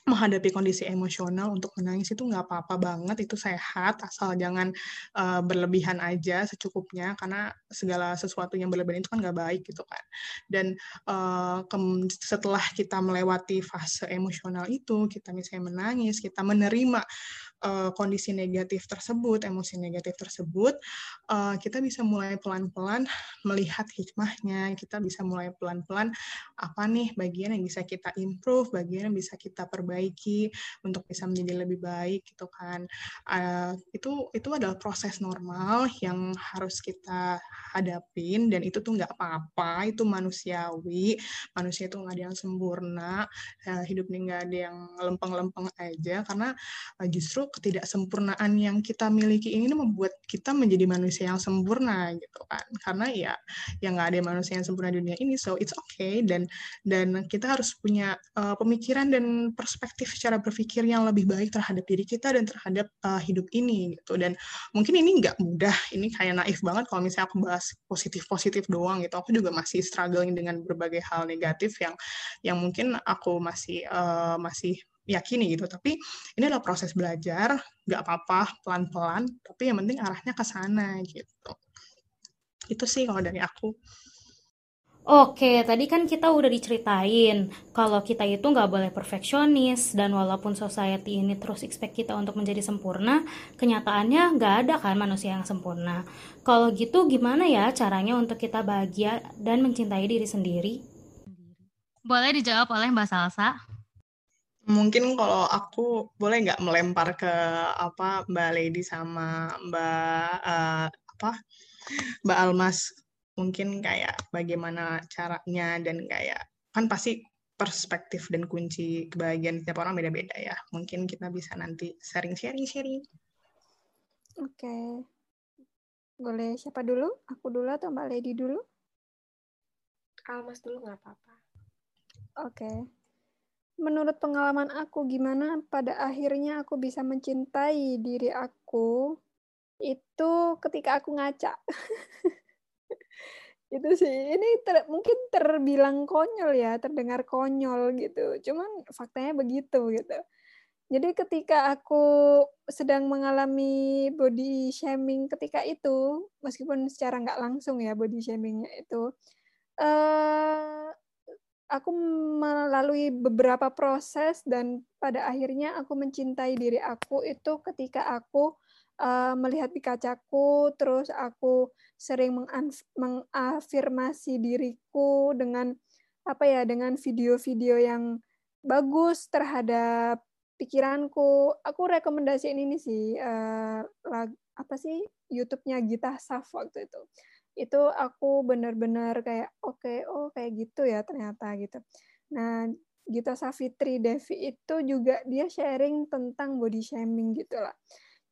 menghadapi kondisi emosional untuk menangis itu nggak apa-apa banget itu sehat asal jangan uh, berlebihan aja secukupnya karena segala sesuatu yang berlebihan itu kan nggak baik gitu kan. Dan uh, setelah kita melewati fase emosional itu kita misalnya menangis kita menerima uh, kondisi negatif tersebut, emosi negatif tersebut, uh, kita bisa mulai pelan-pelan melihat hikmahnya, kita bisa mulai pelan-pelan apa nih bagian yang bisa kita improve, bagian yang bisa kita perbaiki untuk bisa menjadi lebih baik gitu kan. Uh, itu itu adalah proses normal yang harus kita hadapin dan itu tuh nggak apa-apa, itu manusiawi, manusia itu nggak ada yang sempurna, uh, hidup ini nggak ada yang lempeng-lempeng aja karena justru ketidaksempurnaan yang kita miliki ini membuat kita menjadi manusia yang sempurna gitu kan. Karena ya yang nggak ada manusia yang sempurna di dunia ini so it's okay. Dan dan kita harus punya uh, pemikiran dan perspektif cara berpikir yang lebih baik terhadap diri kita dan terhadap uh, hidup ini gitu. Dan mungkin ini nggak mudah ini kayak naif banget kalau misalnya aku bahas positif positif doang gitu. Aku juga masih struggling dengan berbagai hal negatif yang yang mungkin aku masih uh, masih yakini gitu tapi ini adalah proses belajar nggak apa-apa pelan-pelan tapi yang penting arahnya ke sana gitu itu sih kalau dari aku Oke, tadi kan kita udah diceritain kalau kita itu nggak boleh perfeksionis dan walaupun society ini terus expect kita untuk menjadi sempurna, kenyataannya nggak ada kan manusia yang sempurna. Kalau gitu gimana ya caranya untuk kita bahagia dan mencintai diri sendiri? Boleh dijawab oleh Mbak Salsa. Mungkin kalau aku boleh nggak melempar ke apa Mbak Lady sama Mbak uh, apa Mbak Almas mungkin kayak bagaimana caranya dan kayak kan pasti perspektif dan kunci kebahagiaan setiap orang beda-beda ya. Mungkin kita bisa nanti sharing-sharing sharing. Oke. Okay. Boleh siapa dulu? Aku dulu atau Mbak Lady dulu? Almas dulu nggak apa-apa. Oke. Okay menurut pengalaman aku gimana pada akhirnya aku bisa mencintai diri aku itu ketika aku ngaca. itu sih ini ter, mungkin terbilang konyol ya, terdengar konyol gitu. Cuman faktanya begitu gitu. Jadi ketika aku sedang mengalami body shaming ketika itu, meskipun secara nggak langsung ya body shamingnya itu, uh, aku melalui beberapa proses dan pada akhirnya aku mencintai diri aku itu ketika aku uh, melihat di kacaku terus aku sering mengafirmasi diriku dengan apa ya dengan video-video yang bagus terhadap pikiranku. Aku rekomendasiin ini sih uh, lag, apa sih YouTube-nya Gita Saf waktu itu itu aku benar-benar kayak oke okay, oh kayak gitu ya ternyata gitu. Nah Gita Savitri Devi itu juga dia sharing tentang body shaming gitu lah.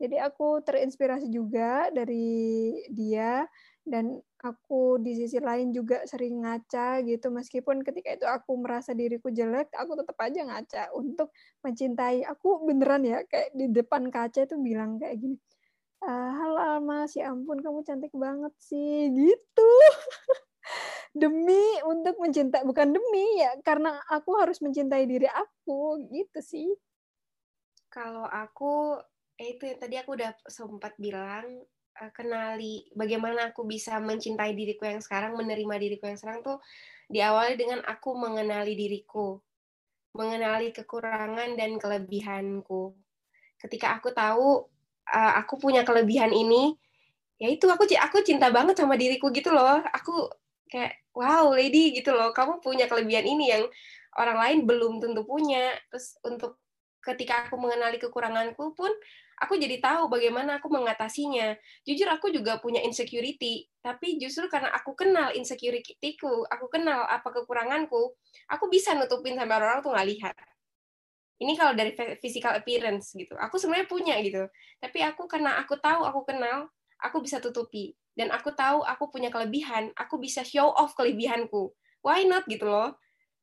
Jadi aku terinspirasi juga dari dia dan aku di sisi lain juga sering ngaca gitu. Meskipun ketika itu aku merasa diriku jelek aku tetap aja ngaca untuk mencintai. Aku beneran ya kayak di depan kaca itu bilang kayak gini halo Almas, ya ampun kamu cantik banget sih, gitu. demi untuk mencintai bukan demi ya karena aku harus mencintai diri aku. Gitu sih. Kalau aku eh, itu yang tadi aku udah sempat bilang uh, kenali bagaimana aku bisa mencintai diriku yang sekarang menerima diriku yang sekarang tuh diawali dengan aku mengenali diriku mengenali kekurangan dan kelebihanku. Ketika aku tahu uh, aku punya kelebihan ini ya itu aku aku cinta banget sama diriku gitu loh. Aku kayak wow lady gitu loh. Kamu punya kelebihan ini yang orang lain belum tentu punya. Terus untuk ketika aku mengenali kekuranganku pun aku jadi tahu bagaimana aku mengatasinya. Jujur aku juga punya insecurity tapi justru karena aku kenal insecurityku aku kenal apa kekuranganku aku bisa nutupin sampai orang, -orang tuh nggak lihat ini kalau dari physical appearance gitu. Aku sebenarnya punya gitu. Tapi aku karena aku tahu aku kenal aku bisa tutupi. Dan aku tahu aku punya kelebihan aku bisa show off kelebihanku. Why not gitu loh?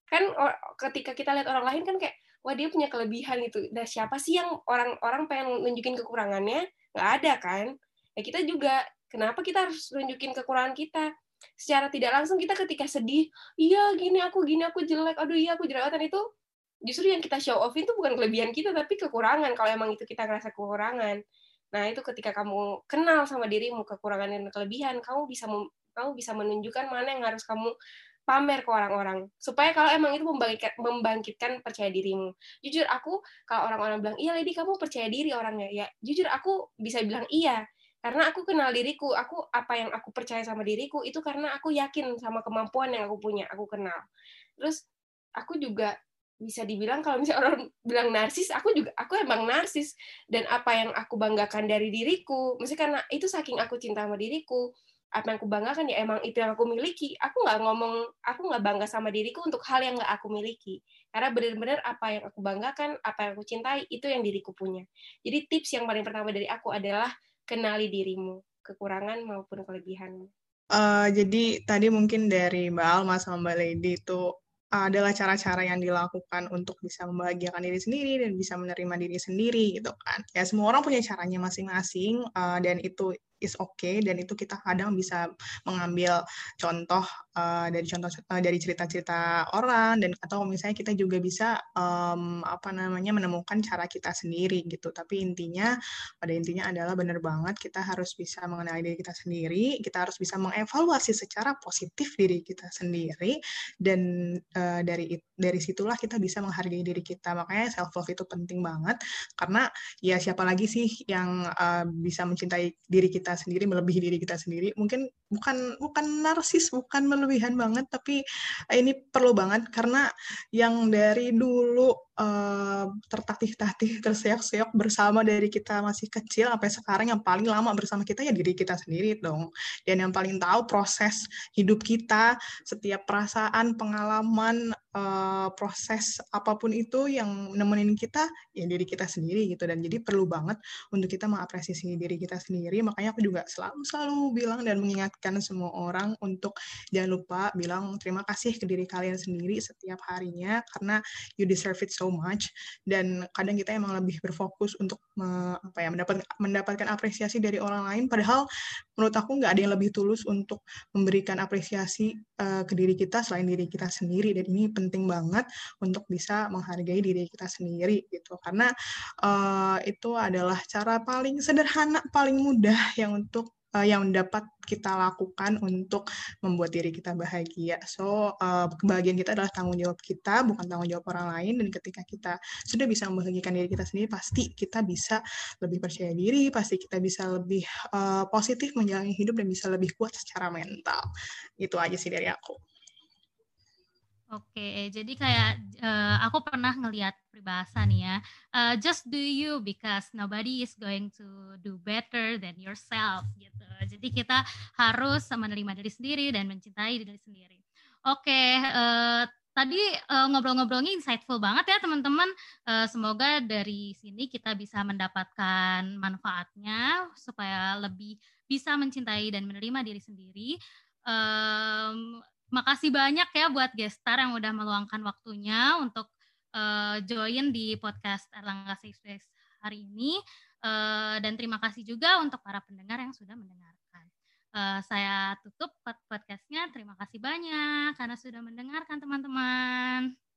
Kan ketika kita lihat orang lain kan kayak wah dia punya kelebihan gitu dan siapa sih yang orang-orang pengen nunjukin kekurangannya? Nggak ada kan? Ya kita juga kenapa kita harus nunjukin kekurangan kita? Secara tidak langsung kita ketika sedih iya gini aku gini aku jelek. Aduh iya aku jerawatan. Itu justru yang kita show off itu bukan kelebihan kita tapi kekurangan. Kalau emang itu kita ngerasa kekurangan. Nah itu ketika kamu kenal sama dirimu kekurangan dan kelebihan kamu bisa kamu bisa menunjukkan mana yang harus kamu pamer ke orang-orang. Supaya kalau emang itu membangkitkan, membangkitkan percaya dirimu. Jujur aku kalau orang-orang bilang iya lady kamu percaya diri orangnya. Ya jujur aku bisa bilang iya. Karena aku kenal diriku aku apa yang aku percaya sama diriku itu karena aku yakin sama kemampuan yang aku punya aku kenal. Terus aku juga bisa dibilang kalau misalnya orang bilang narsis, aku juga aku emang narsis dan apa yang aku banggakan dari diriku, mesti karena itu saking aku cinta sama diriku, apa yang aku banggakan ya emang itu yang aku miliki. Aku nggak ngomong, aku nggak bangga sama diriku untuk hal yang nggak aku miliki. Karena benar-benar apa yang aku banggakan, apa yang aku cintai itu yang diriku punya. Jadi tips yang paling pertama dari aku adalah kenali dirimu, kekurangan maupun kelebihanmu. Uh, jadi tadi mungkin dari Mbak Alma sama Mbak Lady itu adalah cara-cara yang dilakukan untuk bisa membahagiakan diri sendiri dan bisa menerima diri sendiri gitu kan. Ya semua orang punya caranya masing-masing uh, dan itu is okay dan itu kita kadang bisa mengambil contoh uh, dari contoh uh, dari cerita-cerita orang dan atau misalnya kita juga bisa um, apa namanya menemukan cara kita sendiri gitu. Tapi intinya pada intinya adalah benar banget kita harus bisa mengenali diri kita sendiri kita harus bisa mengevaluasi secara positif diri kita sendiri dan uh, dari dari situlah kita bisa menghargai diri kita. Makanya self love itu penting banget karena ya siapa lagi sih yang uh, bisa mencintai diri kita kita sendiri melebihi diri kita sendiri mungkin bukan bukan narsis bukan melebihan banget tapi ini perlu banget karena yang dari dulu tertatih-tatih terseok-seok bersama dari kita masih kecil sampai sekarang yang paling lama bersama kita ya diri kita sendiri dong. Dan yang paling tahu proses hidup kita setiap perasaan pengalaman uh, proses apa pun itu yang nemenin kita ya diri kita sendiri gitu. Dan jadi perlu banget untuk kita mengapresiasi diri kita sendiri. Makanya aku juga selalu selalu bilang dan mengingatkan semua orang untuk jangan lupa bilang terima kasih ke diri kalian sendiri setiap harinya karena you deserve it so much. Dan kadang kita emang lebih berfokus untuk me, apa ya mendapat mendapatkan apresiasi dari orang lain. Padahal menurut aku nggak ada yang lebih tulus untuk memberikan apresiasi uh, ke diri kita selain diri kita sendiri. Dan ini penting banget untuk bisa menghargai diri kita sendiri gitu. Karena uh, itu adalah cara paling sederhana paling mudah yang untuk uh, yang dapat kita lakukan untuk membuat diri kita bahagia. So, uh, kebahagiaan kita adalah tanggung jawab kita, bukan tanggung jawab orang lain. Dan ketika kita sudah bisa membahagiakan diri kita sendiri, pasti kita bisa lebih percaya diri, pasti kita bisa lebih uh, positif menjalani hidup dan bisa lebih kuat secara mental. Itu aja sih dari aku. Oke, jadi kayak uh, aku pernah ngelihat peribahasa nih ya, uh, just do you because nobody is going to do better than yourself gitu. Jadi kita harus menerima diri sendiri dan mencintai diri sendiri. Oke, uh, tadi uh, ngobrol-ngobrolnya insightful banget ya teman-teman. Uh, semoga dari sini kita bisa mendapatkan manfaatnya supaya lebih bisa mencintai dan menerima diri sendiri. Um, Makasih banyak ya buat gestar yang udah meluangkan waktunya untuk uh, join di podcast Erlangga Safe hari ini. Uh, dan terima kasih juga untuk para pendengar yang sudah mendengarkan. uh, saya tutup podcastnya. Terima kasih banyak karena sudah mendengarkan teman-teman.